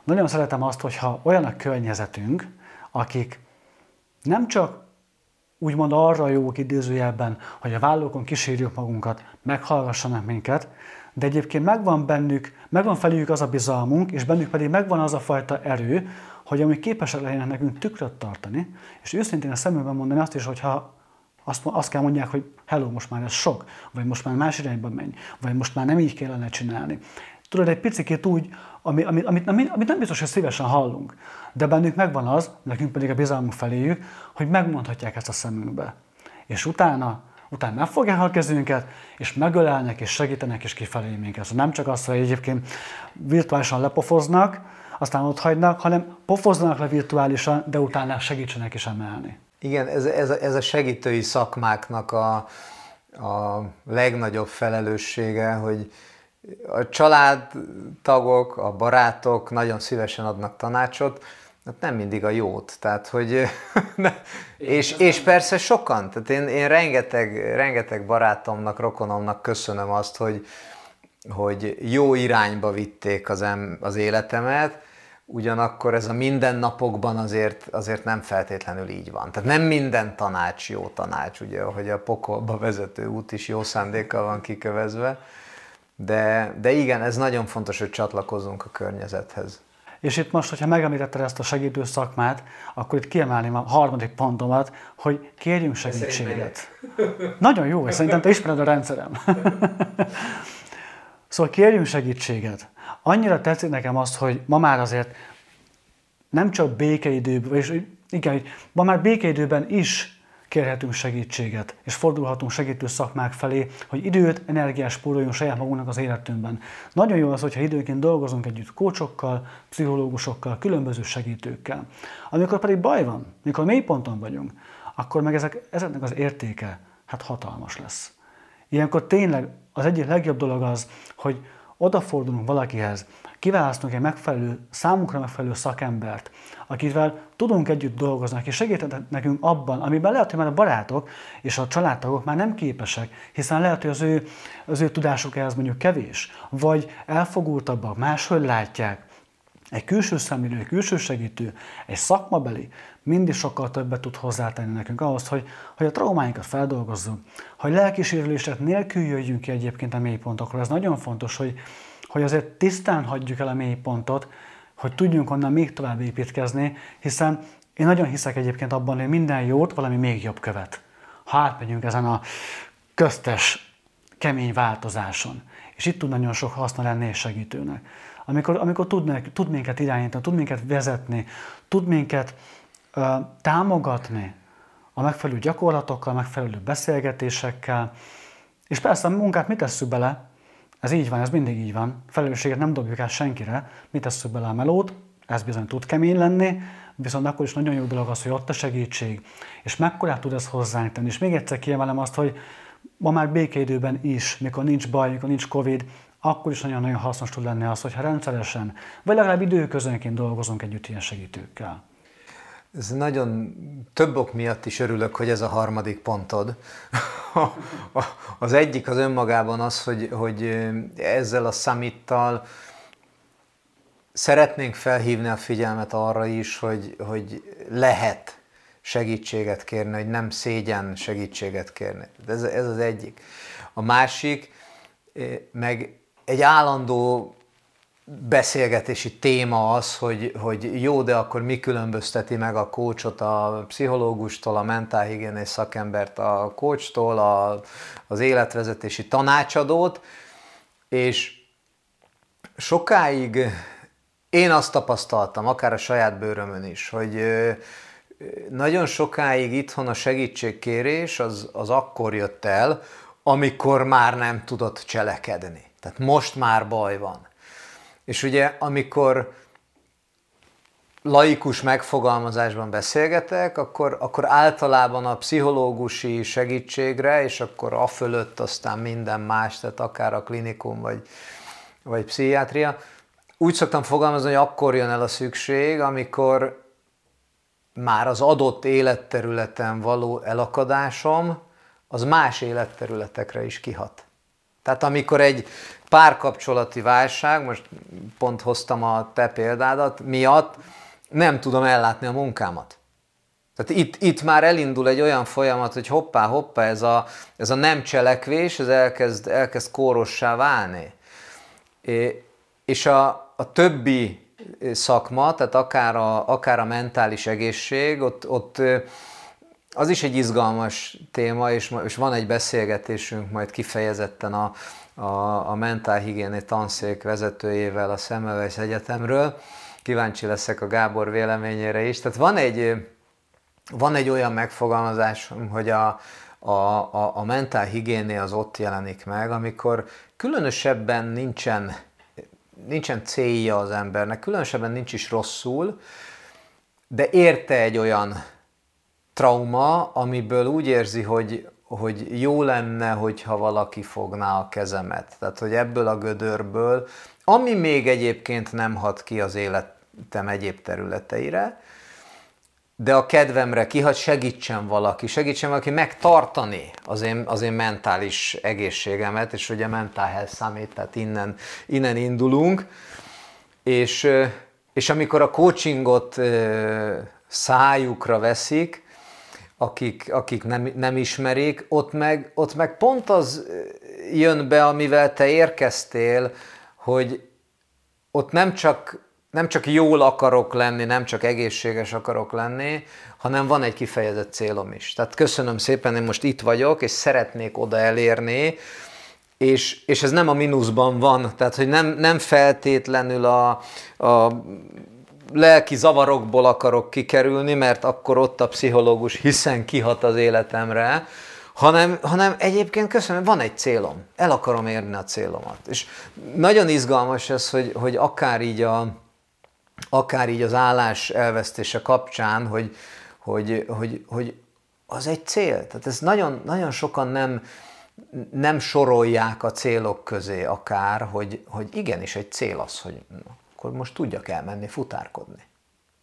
Nagyon szeretem azt, hogyha olyan a környezetünk, akik nem csak úgymond arra jók idézőjelben, hogy a vállókon kísérjük magunkat, meghallgassanak minket, de egyébként megvan bennük, megvan felük az a bizalmunk, és bennük pedig megvan az a fajta erő, hogy amik képesek legyenek nekünk tükröt tartani, és őszintén a szemünkben mondani azt is, hogyha azt, azt kell mondják, hogy hello, most már ez sok, vagy most már más irányba menj, vagy most már nem így kellene csinálni. Tudod, egy picit úgy, ami, amit, amit, amit nem biztos, hogy szívesen hallunk, de bennük megvan az, nekünk pedig a bizalmunk feléjük, hogy megmondhatják ezt a szemünkbe. És utána, utána nem fogják a kezünket, és megölelnek, és segítenek, és kifelé minket. Szóval nem csak azt, hogy egyébként virtuálisan lepofoznak, aztán ott hagynak, hanem pofoznak le virtuálisan, de utána segítsenek is emelni. Igen, ez, ez, a, ez a segítői szakmáknak a, a legnagyobb felelőssége, hogy a családtagok, a barátok nagyon szívesen adnak tanácsot, hát nem mindig a jót. Tehát, hogy, és, és persze sokan, tehát én, én rengeteg, rengeteg barátomnak, rokonomnak köszönöm azt, hogy, hogy jó irányba vitték az, em, az életemet, ugyanakkor ez a mindennapokban azért, azért nem feltétlenül így van. Tehát nem minden tanács jó tanács, ugye, hogy a pokolba vezető út is jó szándékkal van kikövezve, de, de igen, ez nagyon fontos, hogy csatlakozunk a környezethez. És itt most, hogyha megemlítetted ezt a segítő szakmát, akkor itt kiemelném a harmadik pontomat, hogy kérjünk segítséget. Nagyon jó, és szerintem te ismered a rendszerem. szóval kérjünk segítséget. Annyira tetszik nekem az, hogy ma már azért nem csak békeidőben, és igen, ma már békeidőben is kérhetünk segítséget, és fordulhatunk segítő szakmák felé, hogy időt, energiát spóroljunk saját magunknak az életünkben. Nagyon jó az, hogyha időnként dolgozunk együtt kócsokkal, pszichológusokkal, különböző segítőkkel. Amikor pedig baj van, mikor mélyponton vagyunk, akkor meg ezek, ezeknek az értéke hát hatalmas lesz. Ilyenkor tényleg az egyik legjobb dolog az, hogy odafordulunk valakihez, kiválasztunk egy megfelelő, számunkra megfelelő szakembert, akivel tudunk együtt dolgozni, és segített nekünk abban, amiben lehet, hogy már a barátok és a családtagok már nem képesek, hiszen lehet, hogy az ő, az ő tudásuk ehhez mondjuk kevés, vagy elfogultabbak, máshogy látják. Egy külső szemlélő, egy külső segítő, egy szakmabeli mindig sokkal többet tud hozzátenni nekünk ahhoz, hogy, hogy a traumáinkat feldolgozzuk, hogy lelkisérülések nélkül jöjjünk ki egyébként a mélypontokról. Ez nagyon fontos, hogy, hogy azért tisztán hagyjuk el a mélypontot, hogy tudjunk onnan még tovább építkezni, hiszen én nagyon hiszek egyébként abban, hogy minden jót valami még jobb követ. Ha átmegyünk ezen a köztes, kemény változáson. És itt tud nagyon sok haszna lenni és segítőnek. Amikor, amikor tud, tud minket irányítani, tud minket vezetni, tud minket ö, támogatni a megfelelő gyakorlatokkal, megfelelő beszélgetésekkel, és persze a munkát mit tesszük bele, ez így van, ez mindig így van. Felelősséget nem dobjuk el senkire. Mit tesszük bele a melót? Ez bizony tud kemény lenni, viszont akkor is nagyon jó dolog az, hogy ott a segítség, és mekkora tud ez hozzánk tenni. És még egyszer kiemelem azt, hogy ma már békeidőben is, mikor nincs baj, mikor nincs Covid, akkor is nagyon-nagyon hasznos tud lenni az, hogyha rendszeresen, vagy legalább időközönként dolgozunk együtt ilyen segítőkkel. Ez nagyon több ok miatt is örülök, hogy ez a harmadik pontod. az egyik az önmagában az, hogy, hogy ezzel a summittal szeretnénk felhívni a figyelmet arra is, hogy, hogy lehet segítséget kérni, hogy nem szégyen segítséget kérni. Ez, ez az egyik. A másik, meg egy állandó beszélgetési téma az, hogy, hogy jó, de akkor mi különbözteti meg a kócsot a pszichológustól, a mentálhigiénés szakembert a kócstól, a, az életvezetési tanácsadót, és sokáig én azt tapasztaltam, akár a saját bőrömön is, hogy nagyon sokáig itthon a segítségkérés az, az akkor jött el, amikor már nem tudott cselekedni. Tehát most már baj van. És ugye, amikor laikus megfogalmazásban beszélgetek, akkor, akkor általában a pszichológusi segítségre, és akkor a fölött aztán minden más, tehát akár a klinikum vagy, vagy pszichiátria, úgy szoktam fogalmazni, hogy akkor jön el a szükség, amikor már az adott életterületen való elakadásom, az más életterületekre is kihat. Tehát amikor egy párkapcsolati válság, most pont hoztam a te példádat, miatt nem tudom ellátni a munkámat. Tehát itt, itt már elindul egy olyan folyamat, hogy hoppá, hoppá, ez a, ez a nem cselekvés, ez elkezd, elkezd kórossá válni. És a, a többi szakma, tehát akár a, akár a mentális egészség, ott, ott az is egy izgalmas téma, és, és van egy beszélgetésünk majd kifejezetten a, a, a mentálhigiéni tanszék vezetőjével a Semmelweis Egyetemről. Kíváncsi leszek a Gábor véleményére is. Tehát van egy, van egy olyan megfogalmazás, hogy a, a, a, a mentálhigiéné az ott jelenik meg, amikor különösebben nincsen, nincsen célja az embernek, különösebben nincs is rosszul, de érte egy olyan trauma, amiből úgy érzi, hogy, hogy jó lenne, hogyha valaki fogná a kezemet. Tehát, hogy ebből a gödörből, ami még egyébként nem hat ki az életem egyéb területeire, de a kedvemre kihat, segítsen valaki, segítsen valaki megtartani az én, az én mentális egészségemet, és ugye mental health summit, tehát innen, innen indulunk, és, és amikor a coachingot szájukra veszik, akik, akik nem, nem ismerik, ott meg, ott meg pont az jön be, amivel te érkeztél, hogy ott nem csak, nem csak jól akarok lenni, nem csak egészséges akarok lenni, hanem van egy kifejezett célom is. Tehát köszönöm szépen, én most itt vagyok, és szeretnék oda elérni, és, és ez nem a mínuszban van, tehát hogy nem, nem feltétlenül a, a lelki zavarokból akarok kikerülni, mert akkor ott a pszichológus hiszen kihat az életemre, hanem, hanem egyébként köszönöm, van egy célom, el akarom érni a célomat. És nagyon izgalmas ez, hogy, hogy akár így a, akár így az állás elvesztése kapcsán, hogy, hogy, hogy, hogy az egy cél. Tehát ez nagyon, nagyon sokan nem, nem sorolják a célok közé akár, hogy, hogy igenis egy cél az, hogy akkor most tudjak elmenni futárkodni.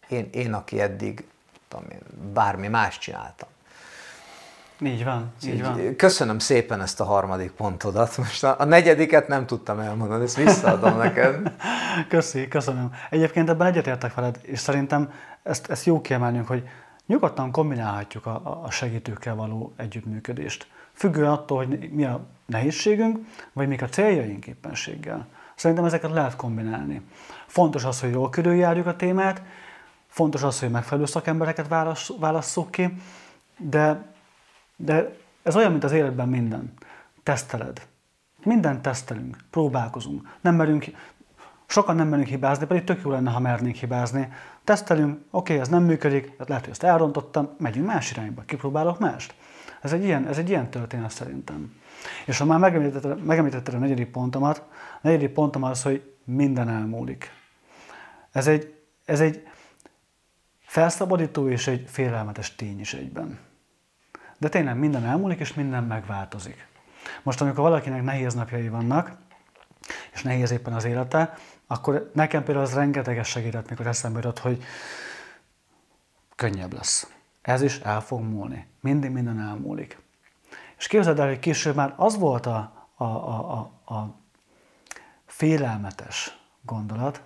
Én, én aki eddig tudom én, bármi más csináltam. Így van, így, így van. Köszönöm szépen ezt a harmadik pontodat. Most a, a negyediket nem tudtam elmondani, ezt visszaadom neked. Köszi, köszönöm. Egyébként ebben egyetértek veled, és szerintem ezt, ezt jó kiemelnünk, hogy nyugodtan kombinálhatjuk a, a segítőkkel való együttműködést. Függően attól, hogy mi a nehézségünk, vagy mik a céljaink éppenséggel. Szerintem ezeket lehet kombinálni. Fontos az, hogy jól körüljárjuk a témát, fontos az, hogy megfelelő szakembereket válasszuk ki, de, de ez olyan, mint az életben minden. Teszteled. Mindent tesztelünk, próbálkozunk. Nem merünk, sokan nem merünk hibázni, pedig tök jó lenne, ha mernénk hibázni. Tesztelünk, oké, okay, ez nem működik, lehet, hogy ezt elrontottam, megyünk más irányba, kipróbálok mást. Ez egy ilyen, ez egy ilyen történet szerintem. És ha már megemlítetted, megemlítetted a negyedik pontomat, a negyedik pontom az, hogy minden elmúlik. Ez egy, ez egy felszabadító és egy félelmetes tény is egyben. De tényleg minden elmúlik, és minden megváltozik. Most, amikor valakinek nehéz napjai vannak, és nehéz éppen az élete, akkor nekem például az rengeteges segített, mikor eszembe jutott, hogy könnyebb lesz. Ez is el fog múlni. Mindig minden elmúlik. És képzeld el, hogy később már az volt a, a, a, a, a félelmetes gondolat,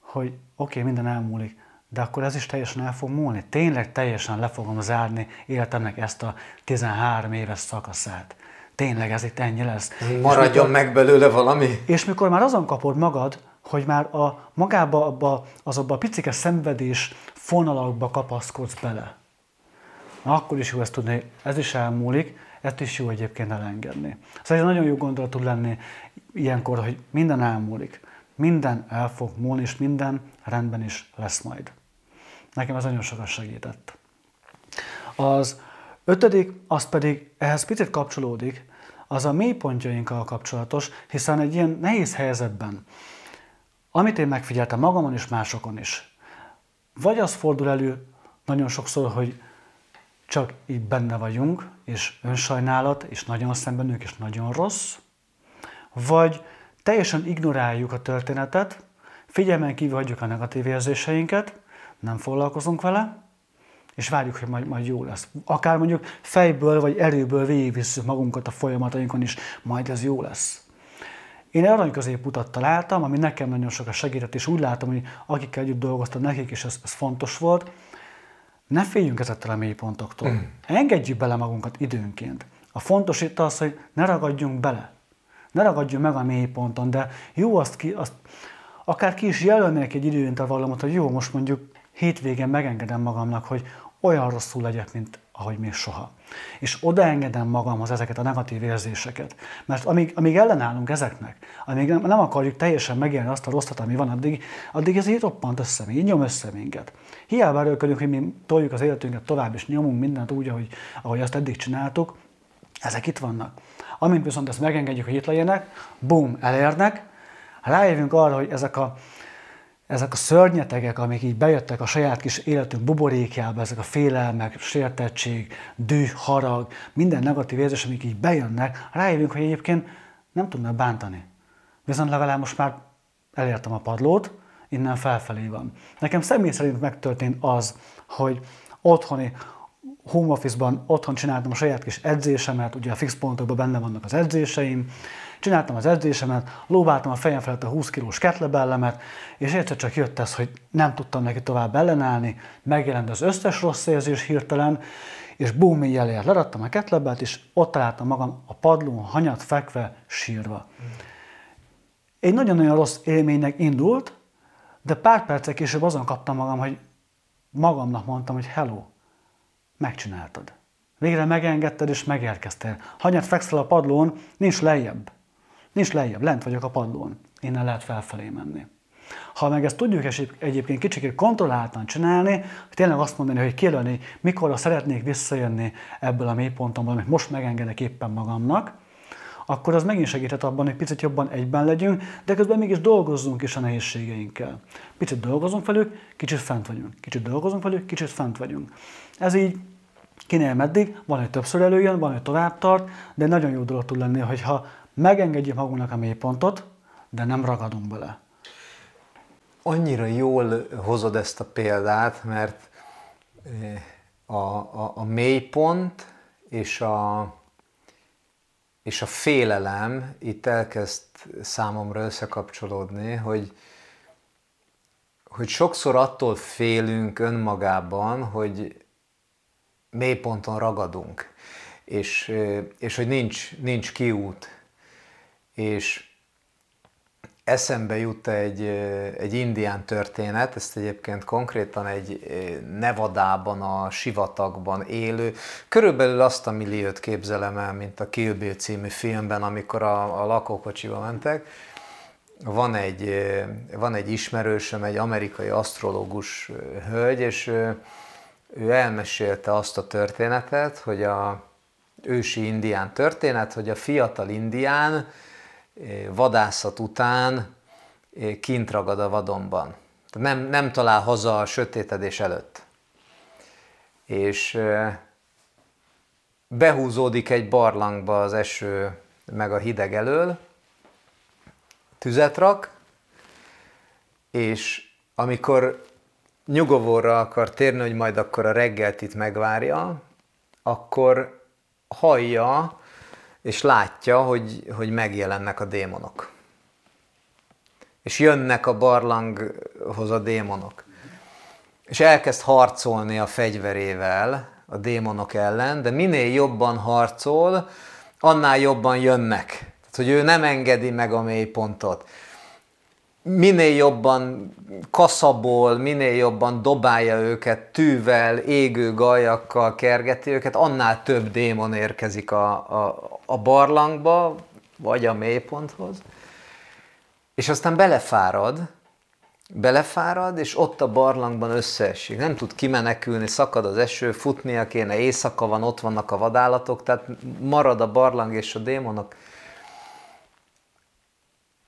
hogy oké, okay, minden elmúlik, de akkor ez is teljesen el fog múlni. Tényleg teljesen le fogom zárni életemnek ezt a 13 éves szakaszát. Tényleg ez itt ennyi lesz. Maradjon mikor, meg belőle valami. És mikor már azon kapod magad, hogy már a, magába abba, azokba a picike szenvedés fonalakba kapaszkodsz bele. Akkor is jó ezt tudni, ez is elmúlik, ezt is jó egyébként elengedni. Szóval ez nagyon jó gondolat tud lenni ilyenkor, hogy minden elmúlik. Minden el fog múlni, és minden rendben is lesz majd. Nekem ez nagyon sokat segített. Az ötödik, az pedig ehhez picit kapcsolódik, az a mélypontjainkkal kapcsolatos, hiszen egy ilyen nehéz helyzetben, amit én megfigyeltem magamon és másokon is, vagy az fordul elő nagyon sokszor, hogy csak így benne vagyunk, és önsajnálat, és nagyon szembenünk, és nagyon rossz, vagy teljesen ignoráljuk a történetet, figyelmen kívül hagyjuk a negatív érzéseinket, nem foglalkozunk vele, és várjuk, hogy majd, majd jó lesz. Akár mondjuk fejből vagy erőből végigvisszük magunkat a folyamatainkon is, majd ez jó lesz. Én arany középutat találtam, ami nekem nagyon sokat segített, és úgy látom, hogy akikkel együtt dolgoztam, nekik is ez, ez fontos volt. Ne féljünk ezettől a mélypontoktól. Mm. Engedjük bele magunkat időnként. A fontos itt az, hogy ne ragadjunk bele. Ne ragadjunk meg a mélyponton, de jó azt, ki, azt akár ki is jelölnék egy időintervallumot, hogy jó, most mondjuk hétvégén megengedem magamnak, hogy olyan rosszul legyek, mint ahogy még soha. És odaengedem magamhoz ezeket a negatív érzéseket. Mert amíg, amíg ellenállunk ezeknek, amíg nem, nem akarjuk teljesen megélni azt a rosszat, ami van, addig, addig ez így roppant össze, így nyom össze minket. Hiába erőlködünk, hogy mi toljuk az életünket tovább, és nyomunk mindent úgy, ahogy, ahogy azt eddig csináltuk, ezek itt vannak. Amint viszont ezt megengedjük, hogy itt legyenek, bum, elérnek, rájövünk arra, hogy ezek a, ezek a szörnyetegek, amik így bejöttek a saját kis életünk buborékjába, ezek a félelmek, sértettség, düh, harag, minden negatív érzés, amik így bejönnek, rájövünk, hogy egyébként nem tudnak bántani. Viszont legalább most már elértem a padlót, innen felfelé van. Nekem személy szerint megtörtént az, hogy otthoni home office-ban otthon csináltam a saját kis edzésemet, ugye a fix pontokban benne vannak az edzéseim, Csináltam az edzésemet, lóváltam a fejem felett a 20 kilós ketlebellemet, és egyszer csak jött ez, hogy nem tudtam neki tovább ellenállni, megjelent az összes rossz érzés hirtelen, és bum, így elért. Leradtam a ketlebelt, és ott találtam magam a padlón, hanyat fekve, sírva. Egy nagyon-nagyon rossz élménynek indult, de pár percek később azon kaptam magam, hogy magamnak mondtam, hogy hello, megcsináltad. Végre megengedted és megérkeztél. Hanyat fekszel a padlón, nincs lejjebb. Nincs lejjebb, lent vagyok a padlón. Innen lehet felfelé menni. Ha meg ezt tudjuk egyébként kicsit kontrolláltan csinálni, tényleg azt mondani, hogy kijelölni, mikor szeretnék visszajönni ebből a mélypontomból, amit most megengedek éppen magamnak, akkor az megint segíthet abban, hogy picit jobban egyben legyünk, de közben mégis dolgozzunk is a nehézségeinkkel. Picit dolgozunk velük, kicsit fent vagyunk. Kicsit dolgozunk velük, kicsit fent vagyunk. Ez így kinél meddig, van, hogy többször előjön, van, hogy tovább tart, de nagyon jó dolog tud lenni, hogyha megengedjük magunknak a mélypontot, de nem ragadunk bele. Annyira jól hozod ezt a példát, mert eh, a, a, a mélypont és a, és a félelem itt elkezd számomra összekapcsolódni, hogy, hogy sokszor attól félünk önmagában, hogy mélyponton ragadunk, és, eh, és hogy nincs, nincs kiút és eszembe jut egy, egy indián történet, ezt egyébként konkrétan egy Nevadában, a sivatagban élő, körülbelül azt a milliót képzelem el, mint a Kill Bill című filmben, amikor a, a lakókocsiba mentek. Van egy, van egy ismerősöm, egy amerikai asztrológus hölgy, és ő, ő elmesélte azt a történetet, hogy a ősi indián történet, hogy a fiatal indián, vadászat után kint ragad a vadonban. Nem, nem talál haza a sötétedés előtt. És behúzódik egy barlangba az eső meg a hideg elől, tüzet rak, és amikor nyugovóra akar térni, hogy majd akkor a reggelt itt megvárja, akkor hallja és látja, hogy, hogy megjelennek a démonok. És jönnek a barlanghoz a démonok. És elkezd harcolni a fegyverével a démonok ellen, de minél jobban harcol, annál jobban jönnek. Tehát, hogy ő nem engedi meg a mélypontot minél jobban kaszabol, minél jobban dobálja őket tűvel, égő gajakkal kergeti őket, annál több démon érkezik a, a, a barlangba, vagy a mélyponthoz, és aztán belefárad, belefárad, és ott a barlangban összeesik. Nem tud kimenekülni, szakad az eső, futnia kéne, éjszaka van, ott vannak a vadállatok, tehát marad a barlang és a démonok.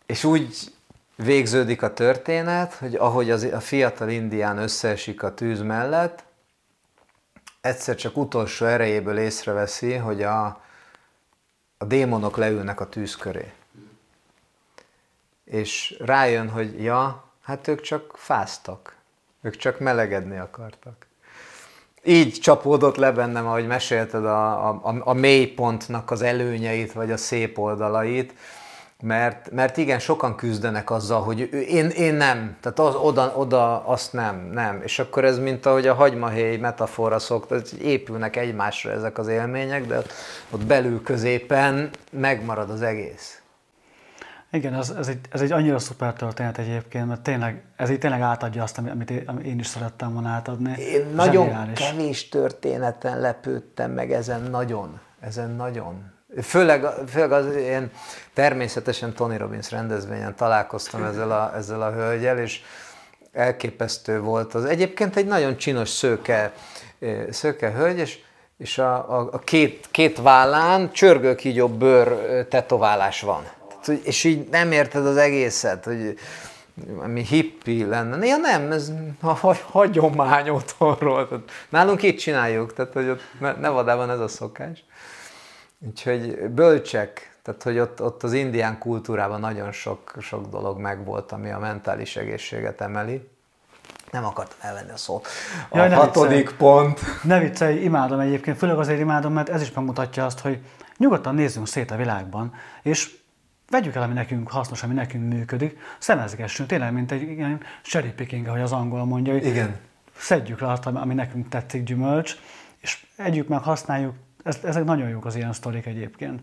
És úgy végződik a történet, hogy ahogy az, a fiatal indián összeesik a tűz mellett, egyszer csak utolsó erejéből észreveszi, hogy a, a démonok leülnek a tűz köré. És rájön, hogy ja, hát ők csak fáztak, ők csak melegedni akartak. Így csapódott le bennem, ahogy mesélted a, a, a mélypontnak az előnyeit, vagy a szép oldalait, mert, mert igen, sokan küzdenek azzal, hogy én, én nem, tehát az, oda, oda azt nem, nem. És akkor ez mint ahogy a hagymahéj metafora szokta, hogy épülnek egymásra ezek az élmények, de ott belül középen megmarad az egész. Igen, ez, ez, egy, ez egy annyira szuper történet egyébként, mert tényleg, ez így tényleg átadja azt, amit én is szerettem volna átadni. Én nagyon Zseniális. kevés történeten lepődtem meg ezen nagyon, ezen nagyon. Főleg, főleg az, én természetesen Tony Robbins rendezvényen találkoztam ezzel a, ezzel a hölgyel, és elképesztő volt az. Egyébként egy nagyon csinos szőke, szőke hölgy, és, és a, a, a két, két vállán csörgőkígyó bőr tetoválás van. Tehát, és így nem érted az egészet, hogy ami hippi lenne. Ja nem, ez a hagyomány otthonról. Tehát nálunk itt csináljuk, tehát hogy ott Nevadában ez a szokás. Úgyhogy bölcsek, tehát hogy ott, ott az indián kultúrában nagyon sok, sok dolog megvolt, ami a mentális egészséget emeli. Nem akartam elvenni a szót. A Jaj, hatodik viccelj. pont. Ne viccelj, imádom egyébként, főleg azért imádom, mert ez is megmutatja azt, hogy nyugodtan nézzünk szét a világban, és vegyük el, ami nekünk hasznos, ami nekünk működik, szemezgessünk, tényleg, mint egy ilyen cherry picking, ahogy az angol mondja, hogy Igen. szedjük le azt, ami nekünk tetszik gyümölcs, és együk meg, használjuk, ez, ezek nagyon jók az ilyen sztorik egyébként.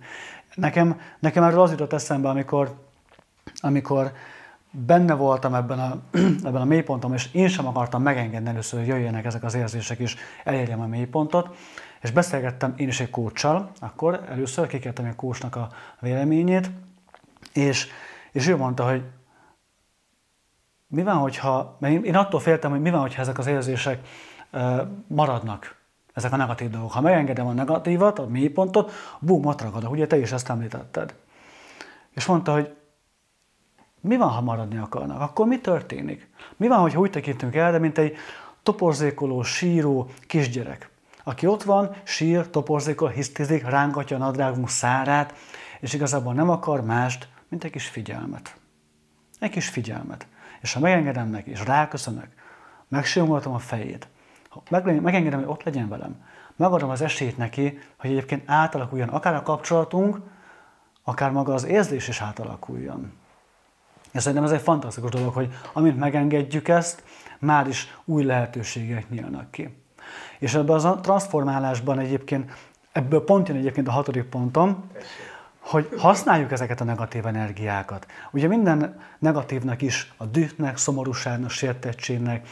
Nekem, nekem erről az jutott eszembe, amikor, amikor benne voltam ebben a, ebben a mélyponton, és én sem akartam megengedni először, hogy jöjjenek ezek az érzések, és elérjem a mélypontot, és beszélgettem én is egy kócsal, akkor először kikértem egy kócsnak a véleményét, és, és ő mondta, hogy mi van, hogyha, mert én, attól féltem, hogy mi van, hogyha ezek az érzések maradnak, ezek a negatív dolgok. Ha megengedem a negatívat, a mélypontot, bum, ott ragadok. Ugye te is ezt említetted. És mondta, hogy mi van, ha maradni akarnak? Akkor mi történik? Mi van, hogyha úgy tekintünk el, de mint egy toporzékoló, síró kisgyerek, aki ott van, sír, toporzékol, hisztizik, rángatja a nadrágunk szárát, és igazából nem akar mást, mint egy kis figyelmet. Egy kis figyelmet. És ha megengedem neki, és ráköszönök, megsimogatom a fejét, megengedem, hogy ott legyen velem, megadom az esélyt neki, hogy egyébként átalakuljon akár a kapcsolatunk, akár maga az érzés is átalakuljon. És szerintem ez egy fantasztikus dolog, hogy amint megengedjük ezt, már is új lehetőségek nyílnak ki. És ebben a transformálásban egyébként, ebből pont jön egyébként a hatodik pontom, hogy használjuk ezeket a negatív energiákat. Ugye minden negatívnak is, a dühnek, szomorúságnak, sértettségnek,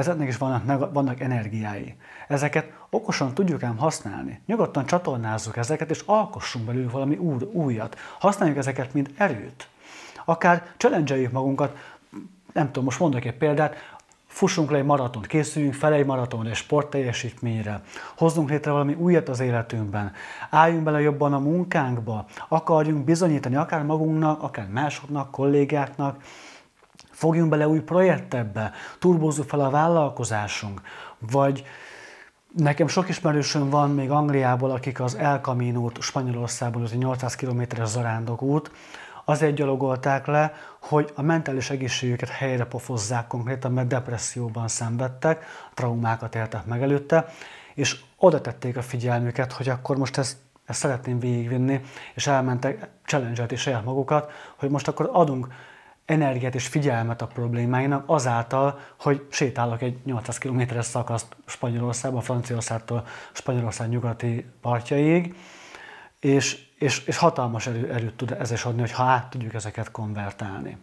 ezeknek is vannak, vannak energiái. Ezeket okosan tudjuk ám használni. Nyugodtan csatornázzuk ezeket, és alkossunk belőle valami új, újat. Használjuk ezeket, mint erőt. Akár challenge magunkat, nem tudom, most mondok egy példát, fussunk le egy maratont, készüljünk fel egy maraton, egy sportteljesítményre, hozzunk létre valami újat az életünkben, álljunk bele jobban a munkánkba, akarjunk bizonyítani akár magunknak, akár másoknak, kollégáknak, fogjunk bele új projektebbe, turbózzuk fel a vállalkozásunk, vagy Nekem sok ismerősöm van még Angliából, akik az El Camino-t Spanyolországból, az egy 800 km-es zarándokút, azért gyalogolták le, hogy a mentális egészségüket helyre pofozzák konkrétan, mert depresszióban szenvedtek, traumákat éltek meg előtte, és oda tették a figyelmüket, hogy akkor most ezt, ezt szeretném végigvinni, és elmentek, challenge és saját magukat, hogy most akkor adunk energiát és figyelmet a problémáinak azáltal, hogy sétálok egy 800 km-es szakaszt Spanyolországban, Franciaországtól Spanyolország nyugati partjaig, és és, és hatalmas erő, erőt tud ez is adni, ha át tudjuk ezeket konvertálni.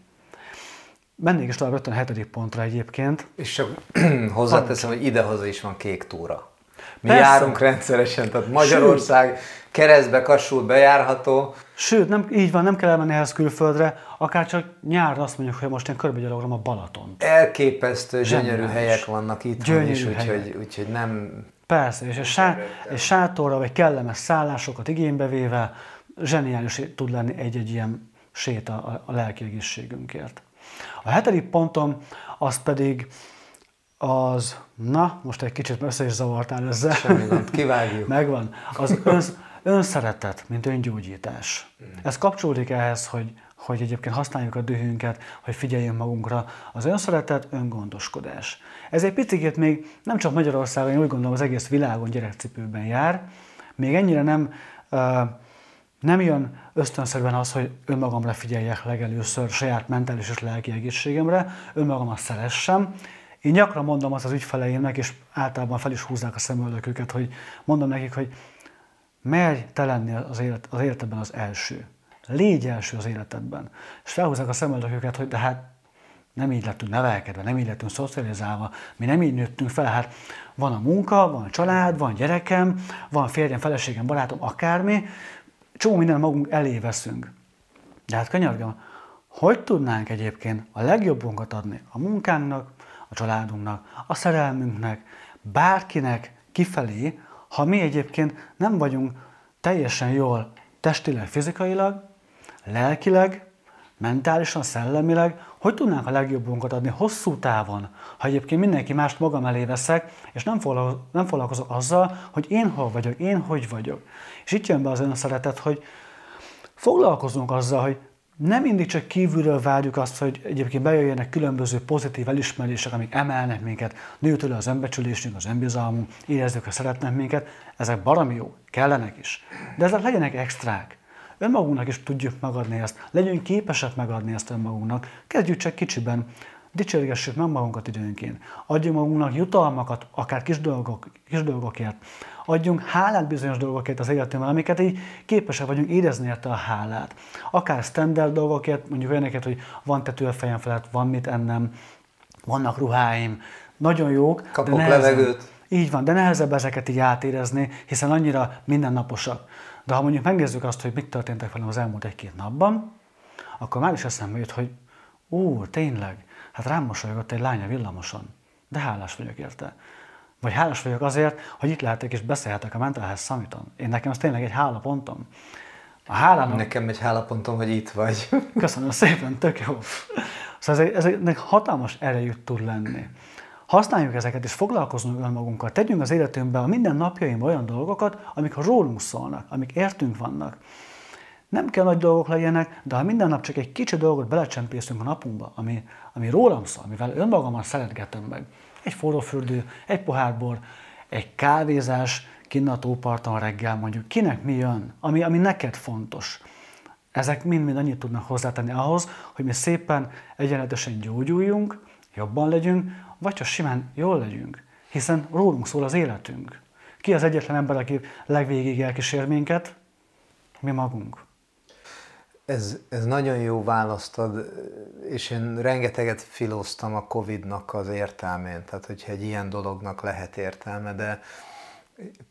Mennék is tovább rögtön a hetedik pontra egyébként. És csak hozzáteszem, hogy idehaza is van kék túra. Mi Persze. járunk rendszeresen, tehát Magyarország keresztbe, kassult bejárható. Sőt, nem, így van, nem kell elmenni ehhez külföldre, akár csak nyáron azt mondjuk, hogy most én körbegyalogolom a Balaton. Elképesztő, gyönyörű helyek vannak itt is, úgyhogy, úgyhogy nem Persze, és egy, sá, egy sátorra, vagy kellemes szállásokat igénybe véve zseniális tud lenni egy-egy ilyen séta a, a lelki egészségünkért. A hetedik pontom az pedig az, na, most egy kicsit össze is zavartál ezzel. Semmi gond, kivágjuk. Megvan. Az önsz, önszeretet, mint öngyógyítás. Ez kapcsolódik ehhez, hogy hogy egyébként használjuk a dühünket, hogy figyeljünk magunkra. Az önszeretet, öngondoskodás. Ez egy picit még nem csak Magyarországon, én úgy gondolom az egész világon gyerekcipőben jár. Még ennyire nem, nem jön ösztönszerűen az, hogy önmagamra figyeljek legelőször saját mentális és lelki egészségemre, önmagamat szeressem. Én gyakran mondom azt az ügyfeleimnek, és általában fel is húzzák a szemöldöküket, hogy mondom nekik, hogy merj te lenni az, élet, az életedben az első Légy első az életedben. És felhúzzák a szemöldököket, hogy de hát nem így lettünk nevelkedve, nem így lettünk szocializálva, mi nem így nőttünk fel, hát van a munka, van a család, van gyerekem, van férjem, feleségem, barátom, akármi, csomó minden magunk elé veszünk. De hát könyörgöm, hogy tudnánk egyébként a legjobbunkat adni a munkánknak, a családunknak, a szerelmünknek, bárkinek kifelé, ha mi egyébként nem vagyunk teljesen jól testileg, fizikailag, lelkileg, mentálisan, szellemileg, hogy tudnánk a legjobbunkat adni hosszú távon, ha egyébként mindenki mást magam elé veszek, és nem, nem foglalkozok azzal, hogy én hol vagyok, én hogy vagyok. És itt jön be az önszeretet, hogy foglalkozunk azzal, hogy nem mindig csak kívülről várjuk azt, hogy egyébként bejöjjenek különböző pozitív elismerések, amik emelnek minket, nő az önbecsülésünk, az önbizalmunk, érezzük, hogy szeretnek minket, ezek barami jó, kellenek is. De ezek legyenek extrák. Önmagunknak is tudjuk megadni ezt, legyünk képesek megadni ezt önmagunknak, kezdjük csak kicsiben, dicsérgessük meg magunkat időnként, adjunk magunknak jutalmakat, akár kis, dolgok, kis dolgokért, adjunk hálát bizonyos dolgokért az életünkben, amiket így képesek vagyunk érezni érte a hálát. Akár standard dolgokért, mondjuk olyaneket, hogy van tető a fejem felett, van mit ennem, vannak ruháim, nagyon jók. Kapok de nehezen, levegőt. Így van, de nehezebb ezeket így átérezni, hiszen annyira mindennaposak. De ha mondjuk megnézzük azt, hogy mit történtek velem az elmúlt egy-két napban, akkor már is eszembe jut, hogy ó, tényleg, hát rám mosolygott egy lánya villamoson, de hálás vagyok érte. Vagy hálás vagyok azért, hogy itt lehetek és beszélhetek a Mental Health Summiton. Én nekem ez tényleg egy hálapontom. A hálának... Nekem egy hálapontom, hogy itt vagy. Köszönöm szépen, tök jó. Szóval ez, ez egy hatalmas erejű tud lenni. Használjuk ezeket, és foglalkozunk önmagunkkal. Tegyünk az életünkben a minden napjainkban olyan dolgokat, amik rólunk szólnak, amik értünk vannak. Nem kell nagy dolgok legyenek, de ha minden nap csak egy kicsi dolgot belecsempészünk a napunkba, ami, ami rólam szól, amivel önmagammal szeretgetem meg, egy forró fürdő, egy pohár bor, egy kávézás, kinn a tóparton reggel mondjuk, kinek mi jön, ami, ami neked fontos. Ezek mind-mind annyit tudnak hozzátenni ahhoz, hogy mi szépen egyenletesen gyógyuljunk, jobban legyünk, vagy csak simán jól legyünk, hiszen rólunk szól az életünk. Ki az egyetlen ember, aki legvégig elkísér minket? Mi magunk. Ez, ez nagyon jó választad, és én rengeteget filóztam a Covid-nak az értelmén, tehát hogyha egy ilyen dolognak lehet értelme, de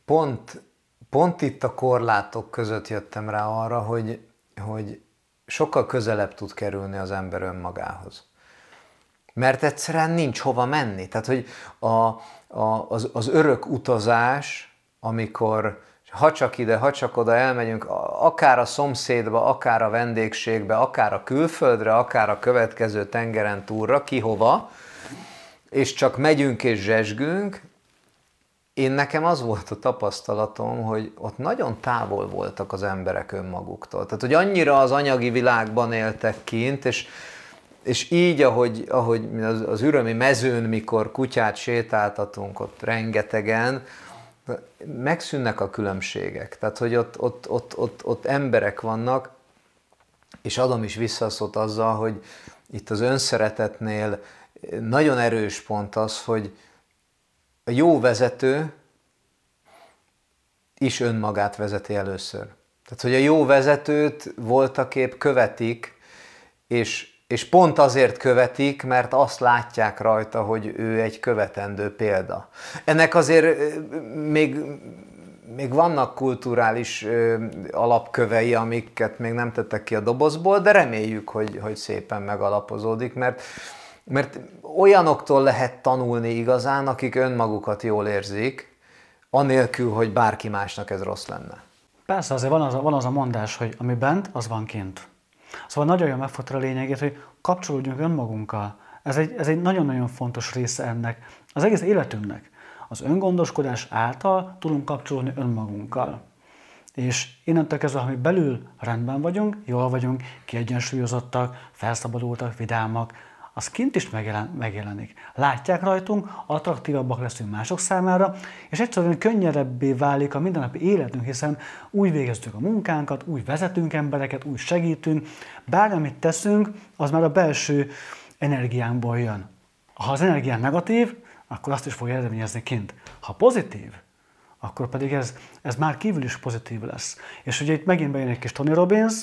pont, pont itt a korlátok között jöttem rá arra, hogy, hogy sokkal közelebb tud kerülni az ember önmagához. Mert egyszerűen nincs hova menni. Tehát, hogy a, a, az, az örök utazás, amikor ha csak ide, ha csak oda elmegyünk, akár a szomszédba, akár a vendégségbe, akár a külföldre, akár a következő tengeren túlra, ki hova, és csak megyünk és zsesgünk, én nekem az volt a tapasztalatom, hogy ott nagyon távol voltak az emberek önmaguktól. Tehát, hogy annyira az anyagi világban éltek kint, és, és így, ahogy, ahogy az, az ürömi mezőn, mikor kutyát sétáltatunk ott rengetegen, megszűnnek a különbségek. Tehát, hogy ott, ott, ott, ott, ott emberek vannak, és adom is visszaszót azzal, hogy itt az önszeretetnél nagyon erős pont az, hogy a jó vezető is önmagát vezeti először. Tehát, hogy a jó vezetőt voltaképp követik, és és pont azért követik, mert azt látják rajta, hogy ő egy követendő példa. Ennek azért még, még vannak kulturális alapkövei, amiket még nem tettek ki a dobozból, de reméljük, hogy, hogy szépen megalapozódik, mert, mert olyanoktól lehet tanulni igazán, akik önmagukat jól érzik, anélkül, hogy bárki másnak ez rossz lenne. Persze, azért van az a, van az a mondás, hogy ami bent, az van kint. Szóval nagyon jól megfogta a lényegét, hogy kapcsolódjunk önmagunkkal. Ez egy, ez egy nagyon-nagyon fontos része ennek, az egész életünknek. Az öngondoskodás által tudunk kapcsolódni önmagunkkal. És innentől kezdve, ha mi belül rendben vagyunk, jól vagyunk, kiegyensúlyozottak, felszabadultak, vidámak, az kint is megjelen, megjelenik. Látják rajtunk, attraktívabbak leszünk mások számára, és egyszerűen könnyedebbé válik a mindennapi életünk, hiszen úgy végezzük a munkánkat, úgy vezetünk embereket, úgy segítünk, bármi, amit teszünk, az már a belső energiánkból jön. Ha az energián negatív, akkor azt is fogja eredményezni kint. Ha pozitív, akkor pedig ez, ez már kívül is pozitív lesz. És ugye itt megint bejön egy kis Tony Robbins,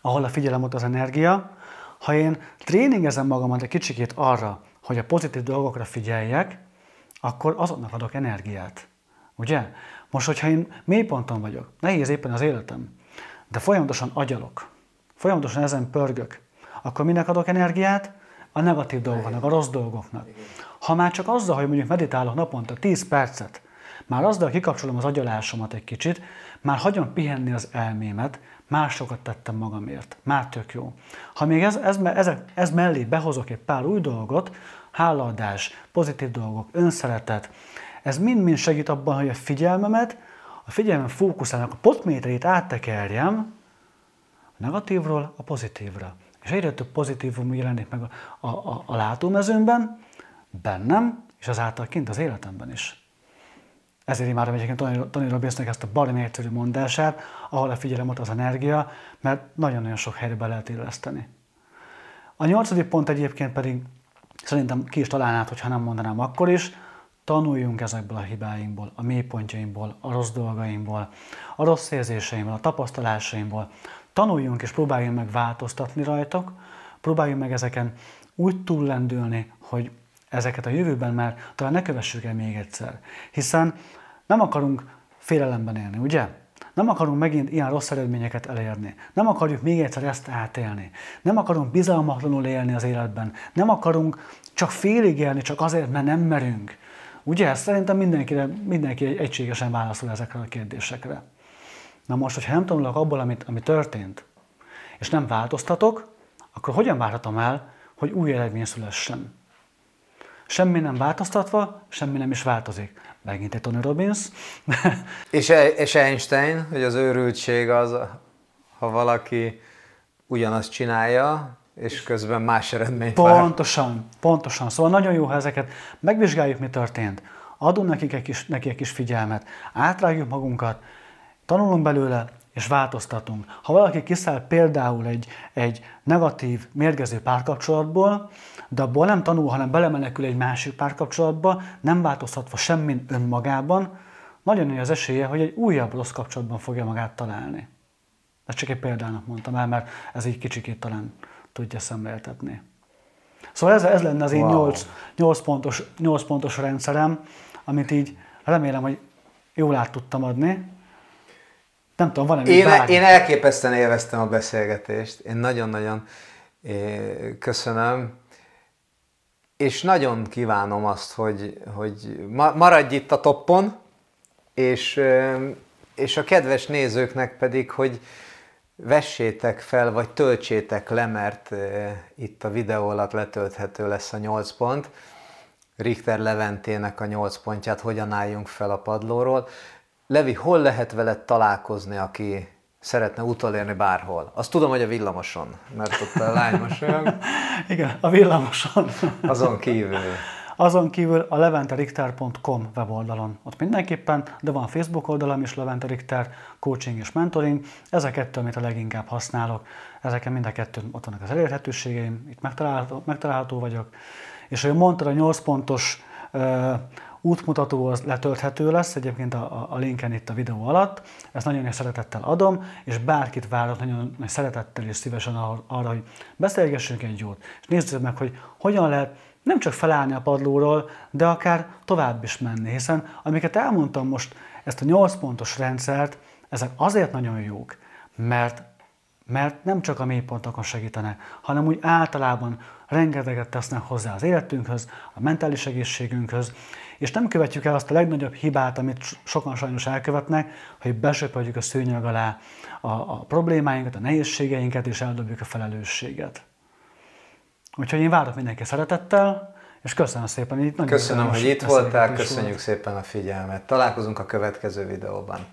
ahol a figyelem ott az energia. Ha én tréningezem magamat egy kicsikét arra, hogy a pozitív dolgokra figyeljek, akkor azoknak adok energiát. Ugye? Most, hogyha én mélyponton vagyok, nehéz éppen az életem, de folyamatosan agyalok, folyamatosan ezen pörgök, akkor minek adok energiát? A negatív dolgoknak, a rossz dolgoknak. Ha már csak azzal, hogy mondjuk meditálok naponta 10 percet, már azzal kikapcsolom az agyalásomat egy kicsit, már hagyom pihenni az elmémet, már sokat tettem magamért, már tök jó. Ha még ez, ez, ez, ez mellé behozok egy pár új dolgot, hálaadás, pozitív dolgok, önszeretet, ez mind-mind segít abban, hogy a figyelmemet, a figyelmem fókuszának a potméterét áttekerjem a negatívról a pozitívra. És egyre több pozitívum jelenik meg a, a, a látómezőmben, bennem, és azáltal kint az életemben is. Ezért imádom egyébként Tony, Tony Robbinsnek ezt a baromi egyszerű mondását, ahol a figyelem ott az energia, mert nagyon-nagyon sok helyre be lehet illeszteni. A nyolcadik pont egyébként pedig szerintem ki is találnád, hogyha nem mondanám akkor is, tanuljunk ezekből a hibáinkból, a mélypontjainkból, a rossz dolgaimból, a rossz érzéseinkból, a tapasztalásaimból. Tanuljunk és próbáljunk meg változtatni rajtok, próbáljunk meg ezeken úgy túllendülni, hogy ezeket a jövőben már talán ne kövessük el még egyszer. Hiszen nem akarunk félelemben élni, ugye? Nem akarunk megint ilyen rossz eredményeket elérni. Nem akarjuk még egyszer ezt átélni. Nem akarunk bizalmatlanul élni az életben. Nem akarunk csak félig élni, csak azért, mert nem merünk. Ugye? Szerintem mindenki, mindenki egységesen válaszol ezekre a kérdésekre. Na most, hogyha nem tanulok abból, amit, ami történt, és nem változtatok, akkor hogyan várhatom el, hogy új eredmény szülessen? Semmi nem változtatva, semmi nem is változik. Megint egy Tony Robbins. és, e- és Einstein, hogy az őrültség az, ha valaki ugyanazt csinálja, és közben más eredményt Pontosan, vár. pontosan. Szóval nagyon jó, ha ezeket megvizsgáljuk, mi történt. Adunk nekik egy kis, neki egy kis figyelmet, átrágjuk magunkat, tanulunk belőle, és változtatunk. Ha valaki kiszáll például egy, egy negatív, mérgező párkapcsolatból, de abból nem tanul, hanem belemenekül egy másik párkapcsolatba, nem változtatva semmin önmagában, nagyon nagy az esélye, hogy egy újabb rossz kapcsolatban fogja magát találni. Ezt csak egy példának mondtam el, mert ez így kicsikét talán tudja szemléltetni. Szóval ez, ez lenne az én wow. 8, 8, pontos, 8 pontos rendszerem, amit így remélem, hogy jól át tudtam adni. Nem tudom, van-e én, bármi? én elképesztően élveztem a beszélgetést. Én nagyon-nagyon eh, köszönöm. És nagyon kívánom azt, hogy, hogy maradj itt a toppon, és, eh, és a kedves nézőknek pedig, hogy, vessétek fel, vagy töltsétek le, mert itt a videó alatt letölthető lesz a 8 pont. Richter Leventének a 8 pontját, hogyan álljunk fel a padlóról. Levi, hol lehet veled találkozni, aki szeretne utolérni bárhol? Azt tudom, hogy a villamoson, mert ott a lány mosolyog. Igen, a villamoson. Azon kívül. Azon kívül a leventerichter.com weboldalon. Ott mindenképpen, de van Facebook oldalam is, Levente Richter, coaching és mentoring. Ez a kettő, amit a leginkább használok. Ezeken mind a kettő ott vannak az elérhetőségeim, itt megtalálható, megtalálható vagyok. És ahogy mondtad, a 8 pontos útmutató az letölthető lesz, egyébként a, a linken itt a videó alatt. Ezt nagyon nagy szeretettel adom, és bárkit várok nagyon nagy szeretettel és szívesen arra, hogy beszélgessünk egy jót, és nézzük meg, hogy hogyan lehet nem csak felállni a padlóról, de akár tovább is menni, hiszen amiket elmondtam most, ezt a 8 pontos rendszert, ezek azért nagyon jók, mert, mert nem csak a mélypontokon segítenek, hanem úgy általában rengeteget tesznek hozzá az életünkhöz, a mentális egészségünkhöz, és nem követjük el azt a legnagyobb hibát, amit sokan sajnos elkövetnek, hogy besöpöljük a szőnyeg alá a, a problémáinkat, a nehézségeinket, és eldobjuk a felelősséget. Úgyhogy én várok mindenki szeretettel, és köszönöm szépen. Itt nagyon köszönöm, hogy itt voltál, köszönjük volt. szépen a figyelmet. Találkozunk a következő videóban.